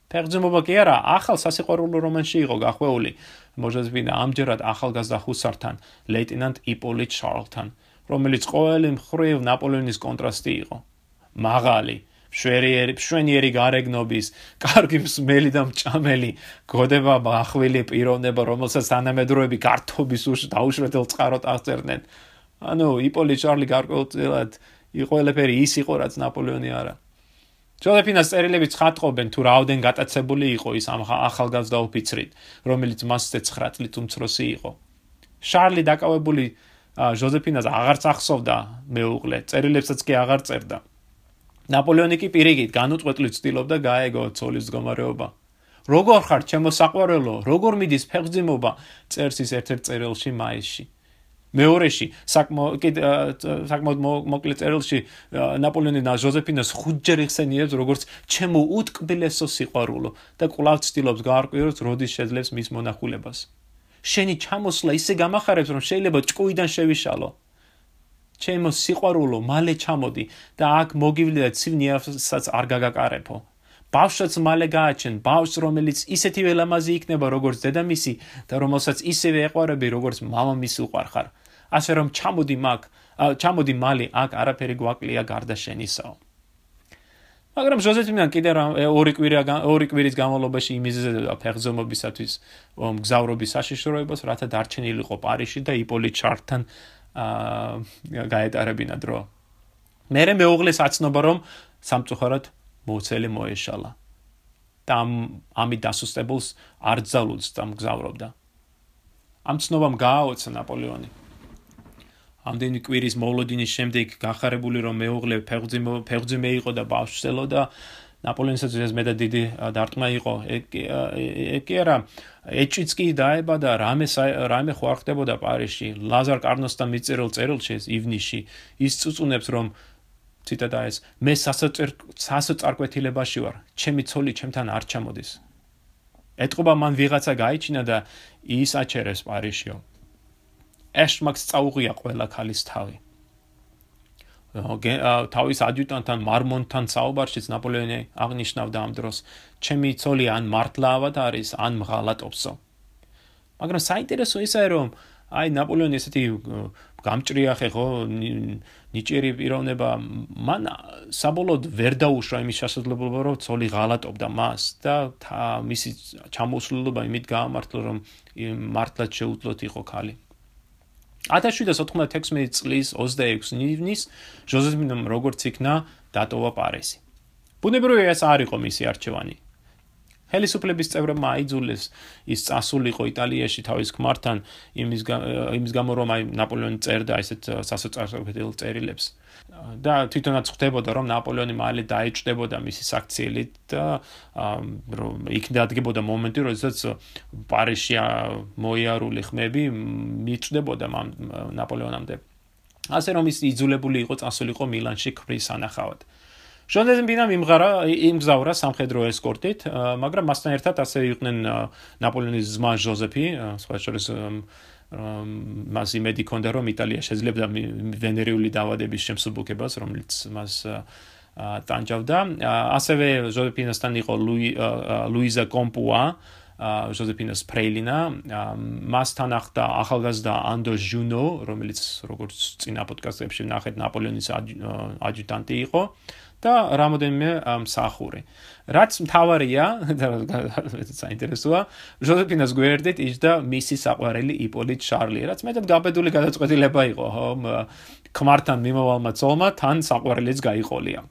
ფეხზემობა კი არა, ახალ სასიყვარულო რომანში იყო გახვეული. მოჟოზესპინა ამჯერად ახალგაზრდა ჰუსართან, ლეიტენანტ იპოლიტ შარლთან. რომელიც ყოველი მხრივ ნაპოლეონის კონტრასტი იყო. მაღალი, შვერიერი შვენიერი გარეგნობის, კარგი მსმელი და მჭამელი, გოდება მახვილი პიროვნება, რომელსაც თანამედროვეები გართობის უშ დაუშვეთელ წყაროთ აღწერდნენ. ანუ იპოლი ჩარლი გარკვეულწილად იყო ელეფერი ის იყო, რაც ნაპოლეონი არა. ჯოლეფინას წერილები ცხადყობენ თუ რაოდენ გატაცებული იყო ის ამ ახალგაზრდა ოფიცრით, რომელიც მასზე 9 წლით უმცროსი იყო. შარლი დაკავებული ჟოზეფინას აღარც ახსოვდა მეუღლე, წერილებსაც კი აღარ წერდა. ნაპოლეონი კი პირიქით განუწყვეტლივ ცდილობდა გაეგო ცოლის მდგომარეობა. როგორ ხარ, ჩემო საყვარელო, როგორ მიდის ფეხძიმობა, წერს ის ერთ-ერთ წერილში მაისში. მეორეში, საკმაოდ მოკლე წერილში ნაპოლეონი და ჟოზეფინას ხუთჯერ იხსენიებს როგორც ჩემო უტკბილესო სიყვარულო და კვლავ ცდილობს გაარკვიოს როდის შეძლებს მის მონახულებას. შენი ჩამოსვლა ისე გამახარებს, რომ შეიძლება ჭკუიდან შევიშალო. ჩემო სიყვარულო, მალე ჩამოდი და აქ მოგივლი და ცივნიასაც არ გაგაკარებო. ბავშვს მალე გააჩენ, ბავშვს რომელიც ისეთი ველამაზი იქნება როგორც დედამისი და რომელსაც ისევე ეყვარები როგორც მამამისი უყარხარ. ასე რომ ჩამოდი მაგ, ჩამოდი მალე აქ არაფერი გვაკლია გარდა შენისაო. მაგრამ ჟოზეფინან კიდე ორი კვირა ორი კვირის განმავლობაში იმიზედა ფეხზომობისათვის მგზავრობის საშიშროებას, რათა დარჩენილიყო პარიში და იპოლი ჩარტთან აა გაეტარებინა დრო. მე მეუღლეს აცნობა რომ სამწუხაროდ მოუცელი მოეშალა. და ამით დასუსტებულს არ ძალულს დამგზავრობდა. ამ ცნობამ გააოცა ნაპოლეონი. ამდენი კვირის მოვლოდინის შემდეგ გახარებული რომ მეუღლე ფეხძიმე იყო და ბავშვსელო და ნაპოლეონსაც ეს მეტად დიდი დარტყმა იყო. ეკი არა ეჭიც კი დაებადა რამე რამე ხო არ ხდებოდა პარიზში. ლაზარ კარნოსთან მიწერილ წერილში ივნისში ის წუწუნებს რომ ციტატა ეს მე სასოწარკვეთილებაში ვარ. ჩემი ცოლი ჩემთან არ ჩამოდის. ეთყობა მან ვიღაცა გაიჩინა და ის აჩერეს პარიზშიო. ეშმაკს წაუღია ყველა ქალის თავი. თავის ადიუტანტთან მარმონთან საუბარშიც ნაპოლეონი აღნიშნავდა ამ დროს. ჩემი ცოლი ან მართლავად არის ან მღალატობსო. მაგრამ საინტერესო ისაა რომ აი ნაპოლეონი ესეთი გამჭრიახე ხო ნიჭიერი პიროვნება. მან საბოლოოდ ვერ დაუშვა იმის შესაძლებლობა რომ ცოლი ღალატობდა მას და მისი ჩამოსვლილობა იმით გაამართლა რომ მართლაც შეუძლოთ იყო ქალი 1796 წლის 26 ივნის ჟოზეფინამ როგორც იქნა დატოვა პარიზი. ბუნებრივია ეს არ იყო მისი არჩევანი. ხელისუფლების წევრებმა აიძულეს ის წასულიყო იტალიაში თავის ქმართან იმის იმის გამო რომ აი ნაპოლეონი წერდა ესეთ სასოწარკვეთილ წერილებს. და თვითონაც ხდებოდა რომ ნაპოლეონი მალე დაეჭდებოდა მისი საქციელით და რომ იქ დადგებოდა მომენტი როდესაც პარიზში მოიარული ხმები მიწდებოდა ნაპოლეონამდე. ასე რომ ის იძულებული იყო წასულიყო მილანში ქმრის ანახავად ჟონეზენ ბინა მიმღარა იმგზავრა სამხედრო ესკორტით, მაგრამ მასთან ერთად ასე იყვნენ ნაპოლეონის ძმა ჟოზეფი, სხვა შორის მას იმედი ჰქონდა რომ იტალია შეძლებდა ვენერიული დაავადების შემსუბუქებას, რომელიც მას ტანჯავდა. ასევე ჟოზეფინასთან იყო ლუიზა კომპუა, ჟოზეფინას ფრეილინა, მასთან ახდა ახალგაზრდა ანდო ჟუნო, რომელიც როგორც წინა პოდკასტებში ნახეთ ნაპოლეონის ადიუტანტი იყო. და რამოდენიმე მსახური. რაც მთავარია, საინტერესოა, ჟოზეფინას გვერდით იჯდა მისი საყვარელი იპოლიტ შარლი, რაც მეტად გაბედული გადაწყვეტილება იყო, ხო? ქმართან მიმოვალმა ცოლმა თან საყვარელიც გაიყოლია.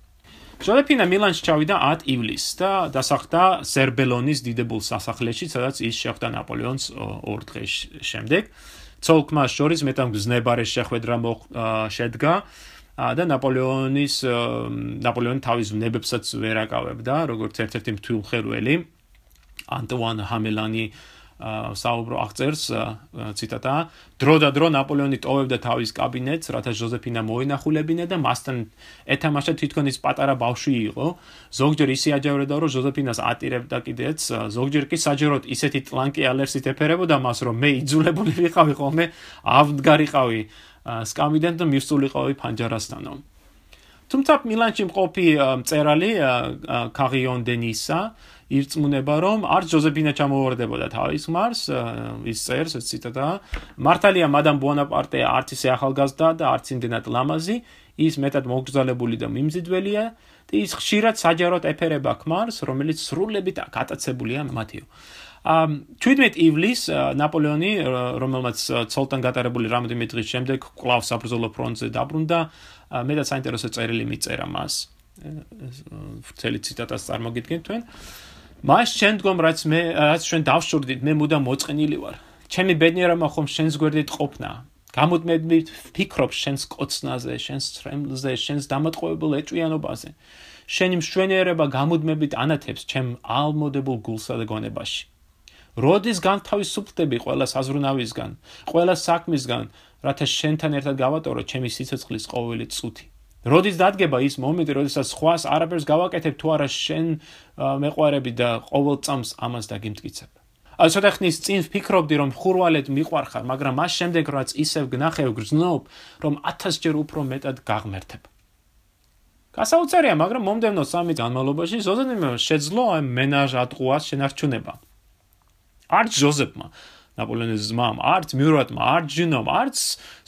ჟოზეფინა მილანში ჩავიდა 10 ივლისს და დასახლდა სერბელონის დიდებულ სასახლეში, სადაც ის შეხვდა ნაპოლეონს ორ დღის შემდეგ. ცოლ-ქმარს შორის მეტად გზნებარე შეხვედრა შედგა. და ნაპოლეონის ნაპოლეონი თავის ნებებსაც ვერ აკავებდა, როგორც ერთ-ერთი მთულხერველი. ანტუან ჰამელანი საუბრო აღწერს ციტატა დრო და დრო ნაპოლეონი ტოვებდა თავის კაბინეტს რათა ჟოზეფინა მოენახულებინა და მასთან ეთამაშა თვითონ ის პატარა ბავშვი იყო. ზოგჯერ ისე აჯავრებდა რომ ჟოზეფინას ატირებდა კიდეც. ზოგჯერ კი საჯეროდ ისეთი ტლანკი ალერსით ეფერებოდა მას რომ მე იძულებული ვიყავი ხოლმე ავდგარიყავი სკამიდან და მისულიყავი ფანჯარასთანო. თუმცა მილანში მყოფი მწერალი კარიონ დენისა ირწმუნება რომ არც ჯოზეფინა ჩამოვარდებოდა თავის ხმარს ის წერს ეს ციტატა მართალია მადამ ბუანაპარტე არც ისე ახალგაზრდა და არც იმდენად ლამაზი ის მეტად მოგზალებული და მიმზიდველია და ის ხშირად საჯაროდ ეფერება ქმარს რომელიც სრულებით გატაცებულია მათიო 17 ივლისს ნაპოლეონი რომელმაც ცოლთან გატარებული რამოდენიმე დღის შემდეგ კლავს საბრძოლო ფრონტზე დაბრუნდა მეტად საინტერესო წერილი მიწერა მას. მთელი ციტატას წარმოგიდგენთ თქვენ. მას შემდგომ რაც მე რაც ჩვენ დავშურდით მე მუდამ მოწყენილი ვარ. ჩემი ბედნიერება ხომ შენს გვერდით ყოფნა. გამოდმედმი ფიქრობ შენს კოცნაზე შენს ცრემლზე შენს დამატყუებულ ეჭვიანობაზე. შენი მშვენიერება გამოდმებით ანათებს ჩემ ალმოდებულ გულსა და გონებაში როდის განთავისუფლდები ყველა საზრუნავისგან, ყველა საქმისგან, რათა შენთან ერთად გავატორო ჩემი სიცოცხლის ყოველი წუთი. როდის დადგება ის მომენტი, როდესაც სხვას არაფერს გავაკეთებ თუ არა შენ მეყვარები და ყოველ წამს ამას დაგიმტკიცებ. აი ცოტა ხნის წინ ვფიქრობდი რომ ხურვალეთ მიყვარხარ, მაგრამ მას შემდეგ რაც ისევ გნახევ გრძნობ, რომ 1000 ჯერ უფრო მეტად გაღმერთებ. გასაუცარია, მაგრამ მომდევნო სამი განმავლობაში ზოზანიმ შეძლო აი მენაჟ ატყუას შენარჩუნება. არც ჟოზეფმა ნაპოლეონის ძმამ, არც მიურატმა, არც ჯინომ, არც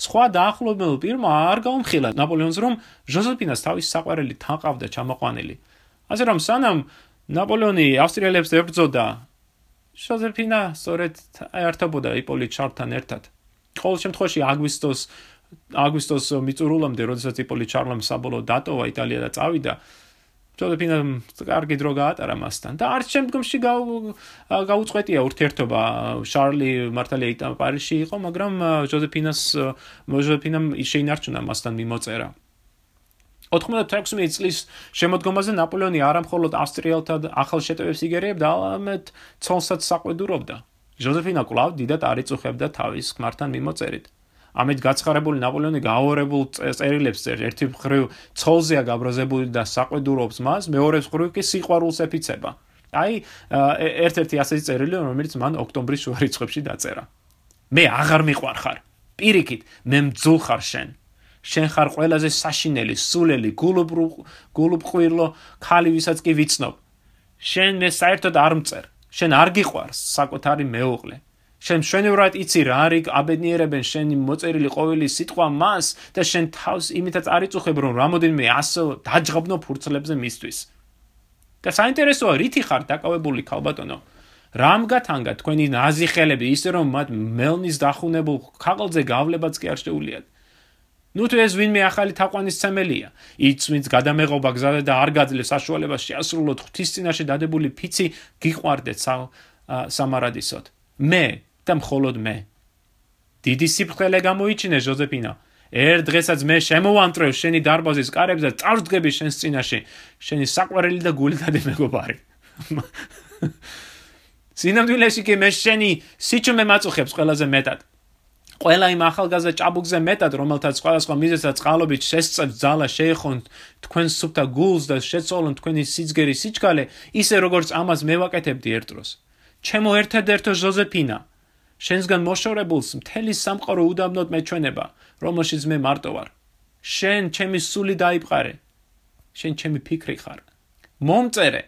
სხვა დაახლოებულ პირმა არ გაუმხილა ნაპოლეონს, რომ ჟოზეფინას თავის საყვარელი თანყავდა ჩამოყვანილი. ასე რომ სანამ ნაპოლეონი ავსტრიელებს ებრძოდა, ჟოზეფინა სწორედ ერთობოდა იპოლიტ შარლთან ერთად. ყოველ შემთხვევაში აგვისტოს აგვისტოს მიწურულამდე, როდესაც იპოლიტ შარლამ საბოლოო დატოვა იტალია და წავიდა, ჯოზეფინა კარგი დრო გაატარა მასთან და არც შემდგომში გაუწყვეტია ურთიერთობა შარლი მართალია იტა პარიზში იყო მაგრამ ჯოზეფინას ჯოზეფინამ შეინარჩუნა მასთან მიმოწერა 96 წლის შემოდგომაზე ნაპოლეონი არამხოლოდ ავსტრიელთა ახალ შეტევებს იგერიებდა, არამედ ცოლსაც საყვედურობდა. ჯოზეფინა კლავ დიდად არიწუხებდა თავის ქმართან მიმოწერით. ამით გაცხარებული ნაპოლეონი გააორებულ წერილებს წერ ერთი მხრივ ცოლზეა გაბრაზებული და საყვედურობს მას მეორე მხრივ კი სიყვარულს ეფიცება. აი ერთ-ერთი ასეთი წერილი რომელიც მან ოქტომბრის შუა რიცხვებში დაწერა. მე აღარ მიყვარხარ. პირიქით მე მძულხარ შენ. შენ ხარ ყველაზე საშინელი სულელი გულუბრუ გულუბრყვილო ხალი ვისაც კი ვიცნობ. შენ მე საერთოდ არ მწერ. შენ არ გიყვარს საკუთარი მეუღლე შენ შენევრად იცი რა არის აბედნიერებენ შენი მოწერილი ყოველი სიტყვა მას და შენ თავს იმითაც არიწუხებ რომ რამოდენიმე ასო დაჯღაბნო ფურცლებზე მისთვის. და საინტერესოა რითი ხარ დაკავებული ქალბატონო? რამ გათანგა თქვენი ნაზი ხელები ისე რომ მათ მელნის დახუნებულ ქაღალზე გავლებაც კი არ შეუძლიათ ნუ თუ ეს ვინმე ახალი თაყვანის ცემელია, იწვით გადამეღობა გზაზე და არ გაძლევს საშუალებას შეასრულოთ ღვთის წინაშე დადებული ფიცი გიყვარდეთ სამარადისოდ. მე და მხოლოდ მე. დიდი სიფრთხილე გამოიჩინე ჟოზეფინა. ერთ დღესაც მე შემოვამტრევ შენი დარბაზის კარებს და წარსდგები შენს წინაშე, შენი საყვარელი და გულდადი მეგობარი. სინამდვილეში კი მე შენი სიჩუმე მაწუხებს ყველაზე მეტად. ყველა იმ ახალგაზრდა ჭაბუკზე მეტად, რომელთაც სხვადასხვა მიზეზად წყალობით შესწევ ძალა შეეხონ თქვენ სუფთა გულს და შეცოლონ თქვენი სიძგერი სიჩქალე, ისე როგორც ამას მევაკეთებდი ერთ დროს. ჩემო ერთადერთო ჟოზეფინა, შენსგან მოშორებულს მთელი სამყარო უდაბნოდ მეჩვენება, რომელშიც მე მარტო ვარ. შენ ჩემი სული დაიპყარე. შენ ჩემი ფიქრი ხარ. მომწერე.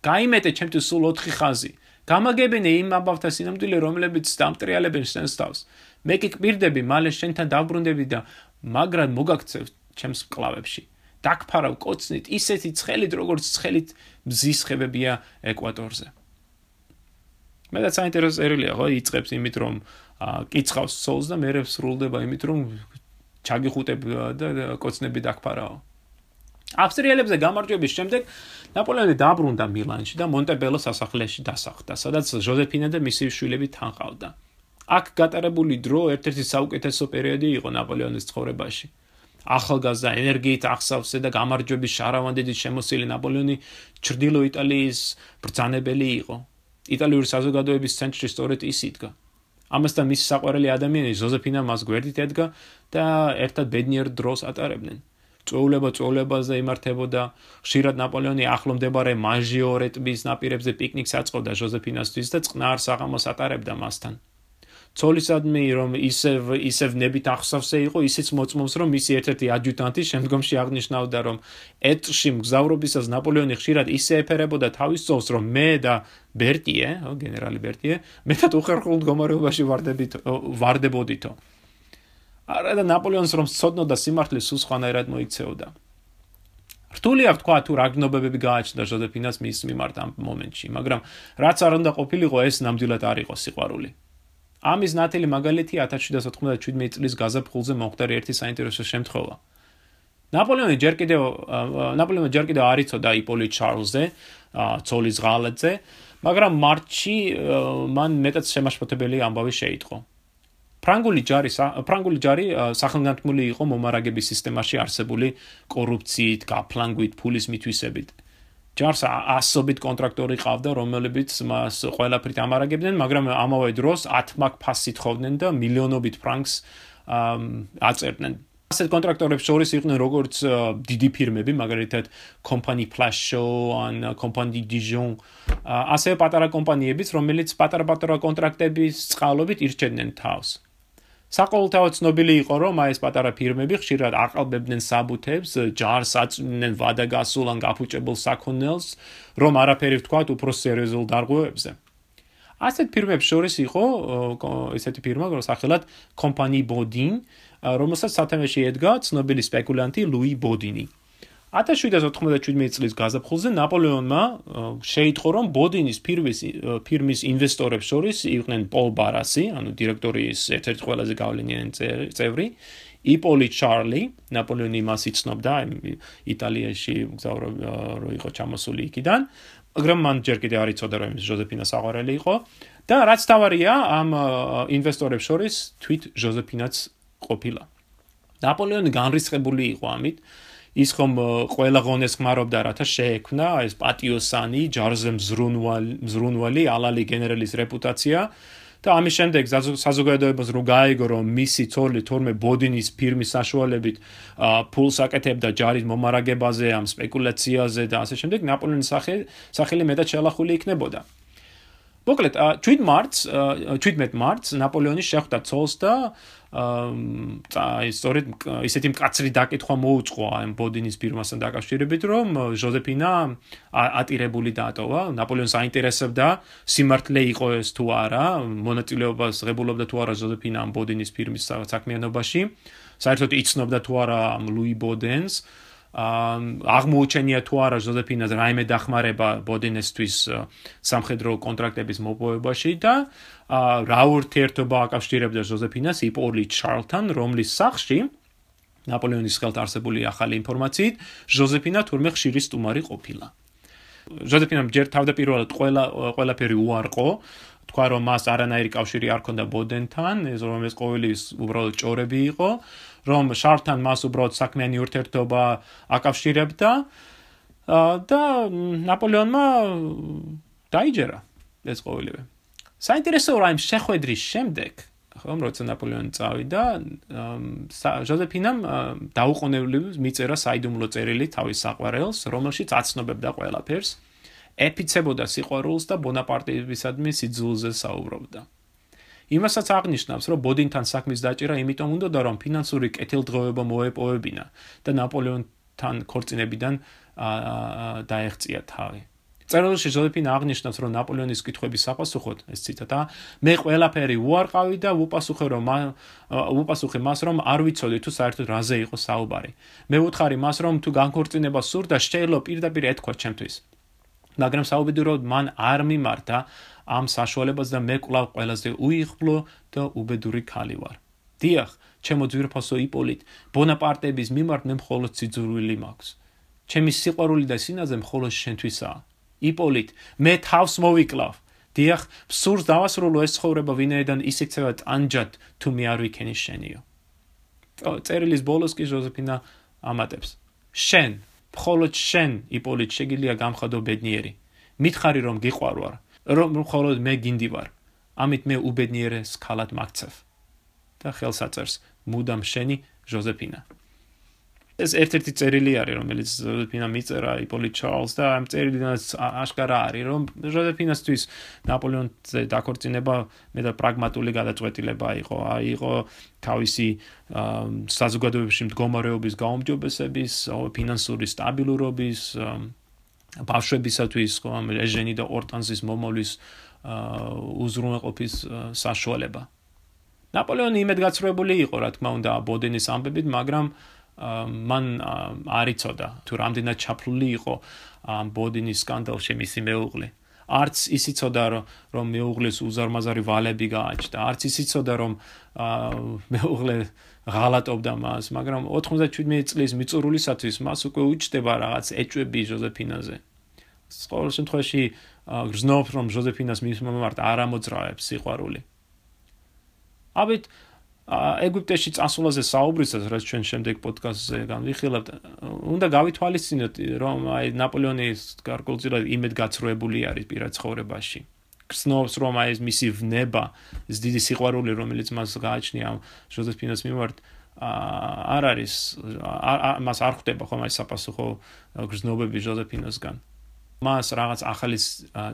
გაიმეტე ჩემთვის სულ 4 ხაზი. გამაგებინე იმ ამბავთა სინამდვილე, რომლებიც დამტრიალებენ შენს თავს. მე კი კვირდები, მალე შენთან დაბრუნდები და მაგრად მოგაქცევ ჩემს კლავებში. დაგფარავ კოცნით, ისეთი ცხელით, როგორც ცხელით მზის ხებებია ეკვატორზე. მე და საინტერესო ერილია, ხო, იწებს იმით, რომ კიცხავს სოლს და მე სრულდება იმით, რომ ჩაგიხუტებ და კოცნები დაგფარავ. ავსტრიელებზე გამარჯვების შემდეგ ნაპოლეონი დაბრუნდა მილანში და მონტებელო სასახლეში დასახლდა, სადაც ჟოზეფინა და მისი შვილები თანხავდა. აქ გატარებული დრო ერთ-ერთი საუკეთესო პერიოდი იყო ნაპოლეონის ცხოვრებაში. ახალგაზრდა ენერგიით ახსავსე და გამარჯვების შარავანდით შემოსილი ნაპოლეონი ჩრდილო იტალიის ბრძანებელი იყო. იტალიური საზოგადოების ცენტრში სწორედ ის იდგა. ამასთან მისი საყვარელი ადამიანი ჟოზეფინა მას გვერდით ედგა და ერთად ბედნიერ დროს ატარებდნენ. წოულება წოულებაზე იმართებოდა. ხშირად ნაპოლეონი ახლო მდებარე მაჟიორე ტბის ნაპირებზე პიკნიკს აწყობდა ჟოზეფინასთვის და წყნარ საღამოს ატარებდა მასთან. ცოლისადმი რომ ისევ ისევ ნებით ახსავსე იყო ისიც მოწმობს რომ მისი ერთ-ერთი ადიუტანტი შემდგომში აღნიშნავდა რომ ეტში მგზავრობისას ნაპოლეონი ხშირად ისე ეფერებოდა თავის ცოლს რომ მე და ბერტიე, ო გენერალი ბერტიე, მეტად უხერხულ მდგომარეობაში ვარდებით ვარდებოდითო. არა და ნაპოლეონს რომ სწოდნოდა სიმართლე სულ სხვანაირად მოიქცეოდა. რთულია თქვა თუ რა გნობებები გააჩნდა ჟოზეფინას მის მიმართ ამ მომენტში, მაგრამ რაც არ უნდა ყოფილიყო ეს ნამდვილად არ იყო სიყვარული. ამის ნათელი მაგალითი 1797 წლის გაზაფხულზე მომხდარი ერთი საინტერესო შემთხვევა. ნაპოლეონი ჯერ კიდევ ნაპოლეონი ჯერ კიდევ არ იცოდა იპოლი ჩარლზზე, ცოლის ღალატზე, მაგრამ მარტში მან მეტად შემაშფოთებელი ამბავი შეიტყო. ფრანგული ჯარი ფრანგული ჯარი სახელგანთმული იყო მომარაგების სისტემაში არსებული კორუფციით, გაფლანგვით, ფულის მითვისებით. ჯარს ასობით კონტრაქტორი ყავდა, რომლებიც მას ყველაფრით ამარაგებდნენ, მაგრამ ამავე დროს 10 მაგ ფასი თხოვდნენ და მილიონობით ფრანკს აწერდნენ. ასეთ კონტრაქტორებს შორის იყვნენ როგორც დიდი ფირმები, მაგალითად კომპანი ფლაშო, ან კომპანი დიჟონ, ასევე პატარა კომპანიებიც, რომელიც პატარ-პატარა კონტრაქტების წყალობით ირჩედნენ თავს. საყოველთაოდ ცნობილი იყო, რომ აი ეს პატარა ფირმები ხშირად აყალბებდნენ საბუთებს, ჯარს აწვდნენ ვადაგასულ ან გაფუჭებულ საქონელს, რომ არაფერი ვთქვათ უფრო სერიოზულ დარღვევებზე. ასეთ ფირმებს შორის იყო ესეთი ფირმა, როგორც სახელად კომპანი ბოდინ, რომელსაც სათემეში ედგა ცნობილი სპეკულანტი ლუი ბოდინი. 1797 წლის გაზაფხულზე ნაპოლეონმა შეიტყო, რომ ბოდინის ფირმის ფირმის ინვესტორებს შორის იყვნენ პოლ ბარასი, ანუ დირექტორიის ერთ-ერთი ყველაზე გავლენიანი წევრი, იპოლი ჩარლი, ნაპოლეონი მას იცნობდა იტალიაში მგზავრობ რო იყო ჩამოსული იქიდან, მაგრამ მან ჯერ კიდე არ იცოდა რომ ის ჟოზეფინა საყვარელი იყო და რაც თავარია ამ ინვესტორებს შორის თვით ჟოზეფინაც ყოფილა. ნაპოლეონი განრისხებული იყო ამით. ის ხომ ყველა ღონეს ხმარობდა რათა შეექმნა ეს პატიოსანი ჯარზე მზრუნვალი მზრუნვალი ალალი გენერალის რეპუტაცია. და ამის შემდეგ საზოგადოებას რო გაიგო რომ მისი ცოლი თორმე ბოდინის ფირმის საშუალებით ფულს აკეთებდა ჯარის მომარაგებაზე ამ სპეკულაციაზე და ასე შემდეგ ნაპოლეონის სახელი მეტად შელახული იქნებოდა მოკლედ 17 მარტს 17 მარტს ნაპოლეონი შეხვდა ცოლს და აი სწორედ ისეთი მკაცრი დაკითხვა მოუწყო ამ ბოდინის ფირმასთან დაკავშირებით რომ ჟოზეფინა ატირებული დატოვა. ნაპოლეონს აინტერესებდა სიმართლე იყო ეს თუ არა მონაწილეობას ღებულობდა თუ არა ჟოზეფინა ამ ბოდინის ფირმის საქმიანობაში. საერთოდ იცნობდა თუ არა ლუი ბოდენს აღმოუჩენია თუ არა ჟოზეფინას რაიმე დახმარება ბოდინესთვის სამხედრო კონტრაქტების მოპოვებაში და რა ურთიერთობა აკავშირებდა ჟოზეფინას იპოლი ჩარლთან, რომლის სახში ნაპოლეონის ხელთ არსებული ახალი ინფორმაციით, ჟოზეფინა თურმე ხშირი სტუმარი ყოფილა. ჟოზეფინამ ჯერ თავდაპირველად ყველა ყველაფერი უარყო, თქვა რომ მას არანაირი კავშირი არ ჰქონდა ბოდენთან, ეს რომ ეს ყოველი უბრალოდ ჭორები იყო, რომ შართან მას უბრალოდ საქმიანი ურთიერთობა აკავშირებდა და ნაპოლეონმა დაიჯერა ეს ყოველივე. საინტერესო რა იმ შეხვედრის შემდეგ ხომ როცა ნაპოლეონი წავიდა ჟოზეფინამ დაუყოვნებლივ მიწერა საიდუმლო წერილი თავის საყვარელს რომელშიც აცნობებდა ყველაფერს ეფიცებოდა სიყვარულს და ბონაპარტეებისადმი სიძულზე საუბრობდა იმასაც აღნიშნავს რომ ბოდინთან საქმის დაჭერა იმიტომ უნდა რომ ფინანსური კეთილდღეობა მოეპოვებინა და ნაპოლეონთან ქორწინებიდან დაეღწია თავი წერილში ჟოზეფინა აღნიშნავს, რომ ნაპოლეონის კითხვების საპასუხოდ, ეს ციტატა, მე ყველაფერი უარყავი და უპასუხე რომ უპასუხე მას რომ არ ვიცოდი თუ საერთოდ რაზე იყო საუბარი. მე ვუთხარი მას რომ თუ განქორწინება სურდა, შეიძლება პირდაპირ ეთქვა ჩემთვის. მაგრამ საუბედუროდ მან არ მიმართა ამ საშუალებას და მე კვლავ ყველაზე უიღბლო და უბედური ქალი ვარ. დიახ, ჩემო ძვირფასო იპოლიტ, ბონაპარტების მიმართ მე მხოლოდ სიძულვილი მაქვს. ჩემი სიყვარული და სინაზე მხოლოდ შენთვისაა. იპოლიტ, მე თავს მოვიკლავ. დიახ, სურს დავასრულო ეს ცხოვრება ვინაიდან ისიქცევა ტანჯად თუ მე არ ვიქენი შენიო. წერილის ბოლოს კი ჟოზეფინა ამატებს. შენ, მხოლოდ შენ, იპოლიტ, შეგიძლია გამხადო ბედნიერი. მითხარი რომ გიყვარვარ, რომ მხოლოდ მე გინდი ვარ. ამით მე უბედნიერეს ქალად მაქცევ. და ხელსაწერს მუდამ შენი ჟოზეფინა. ეს ერთ-ერთი წერილი არის, რომელიც ჟოზეფინა მიწერა იპოლიტ ჩარლს და ამ წერილიდან აშკარა არის, რომ ჟოზეფინასთვის ნაპოლეონზე დაქორწინება მე და პრაგმატული გადაწყვეტილება იყო. აი იყო თავისი საზოგადოებაში მდგომარეობის გაუმჯობესების, ფინანსური სტაბილურობის, ბავშვებისათვის, ხო, ეჟენი და ორტანზის მომავლის უზრუნველყოფის საშუალება. ნაპოლეონი იმედგაცრუებული იყო, რა თქმა უნდა, ბოდენის ამბებით, მაგრამ მან არიწოდა თუ რამდენად ჩაფლული იყო ამ ბოდინის სკანდალში მისი მეუღლე. არც ისიცოდა რომ მეუღლეს უზარმაზარი ვალები გააჩნდა, არც ისიცოდა რომ მეუღლე ღალატობდა მას, მაგრამ 97 წლის მიწურულისათვის მას უკვე უჩდება რაღაც ეჭვები ჟოზეფინაზე. ყოველ შემთხვევაში გრძნობ რომ ჟოზეფინას მის მომართ არ ამოძრავებს სიყვარული. აბით ეგვიპტეში წასულაზე საუბრისას, რაც ჩვენ შემდეგ პოდკასტზე განვიხილავთ, უნდა გავითვალისწინოთ, რომ აი ნაპოლეონის გარკვეულწილად იმედგაცრუებული არის პირად ცხოვრებაში. გსნობს, რომ აი ეს მისი ვნება, ეს დიდი სიყვარული, რომელიც მას გააჩნია ჟოზეფინას მიმართ, არ არის მას არ ხვდება ხომ აი საპასუხო გზნობები ჟოზეფინასგან. მას რაღაც ახალი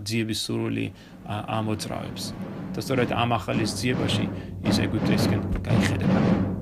ძიების სურვილი ამოძრავებს. და სწორედ ამ ახალი ძიებაში ის ეგვიპტესკენ გაიხედება.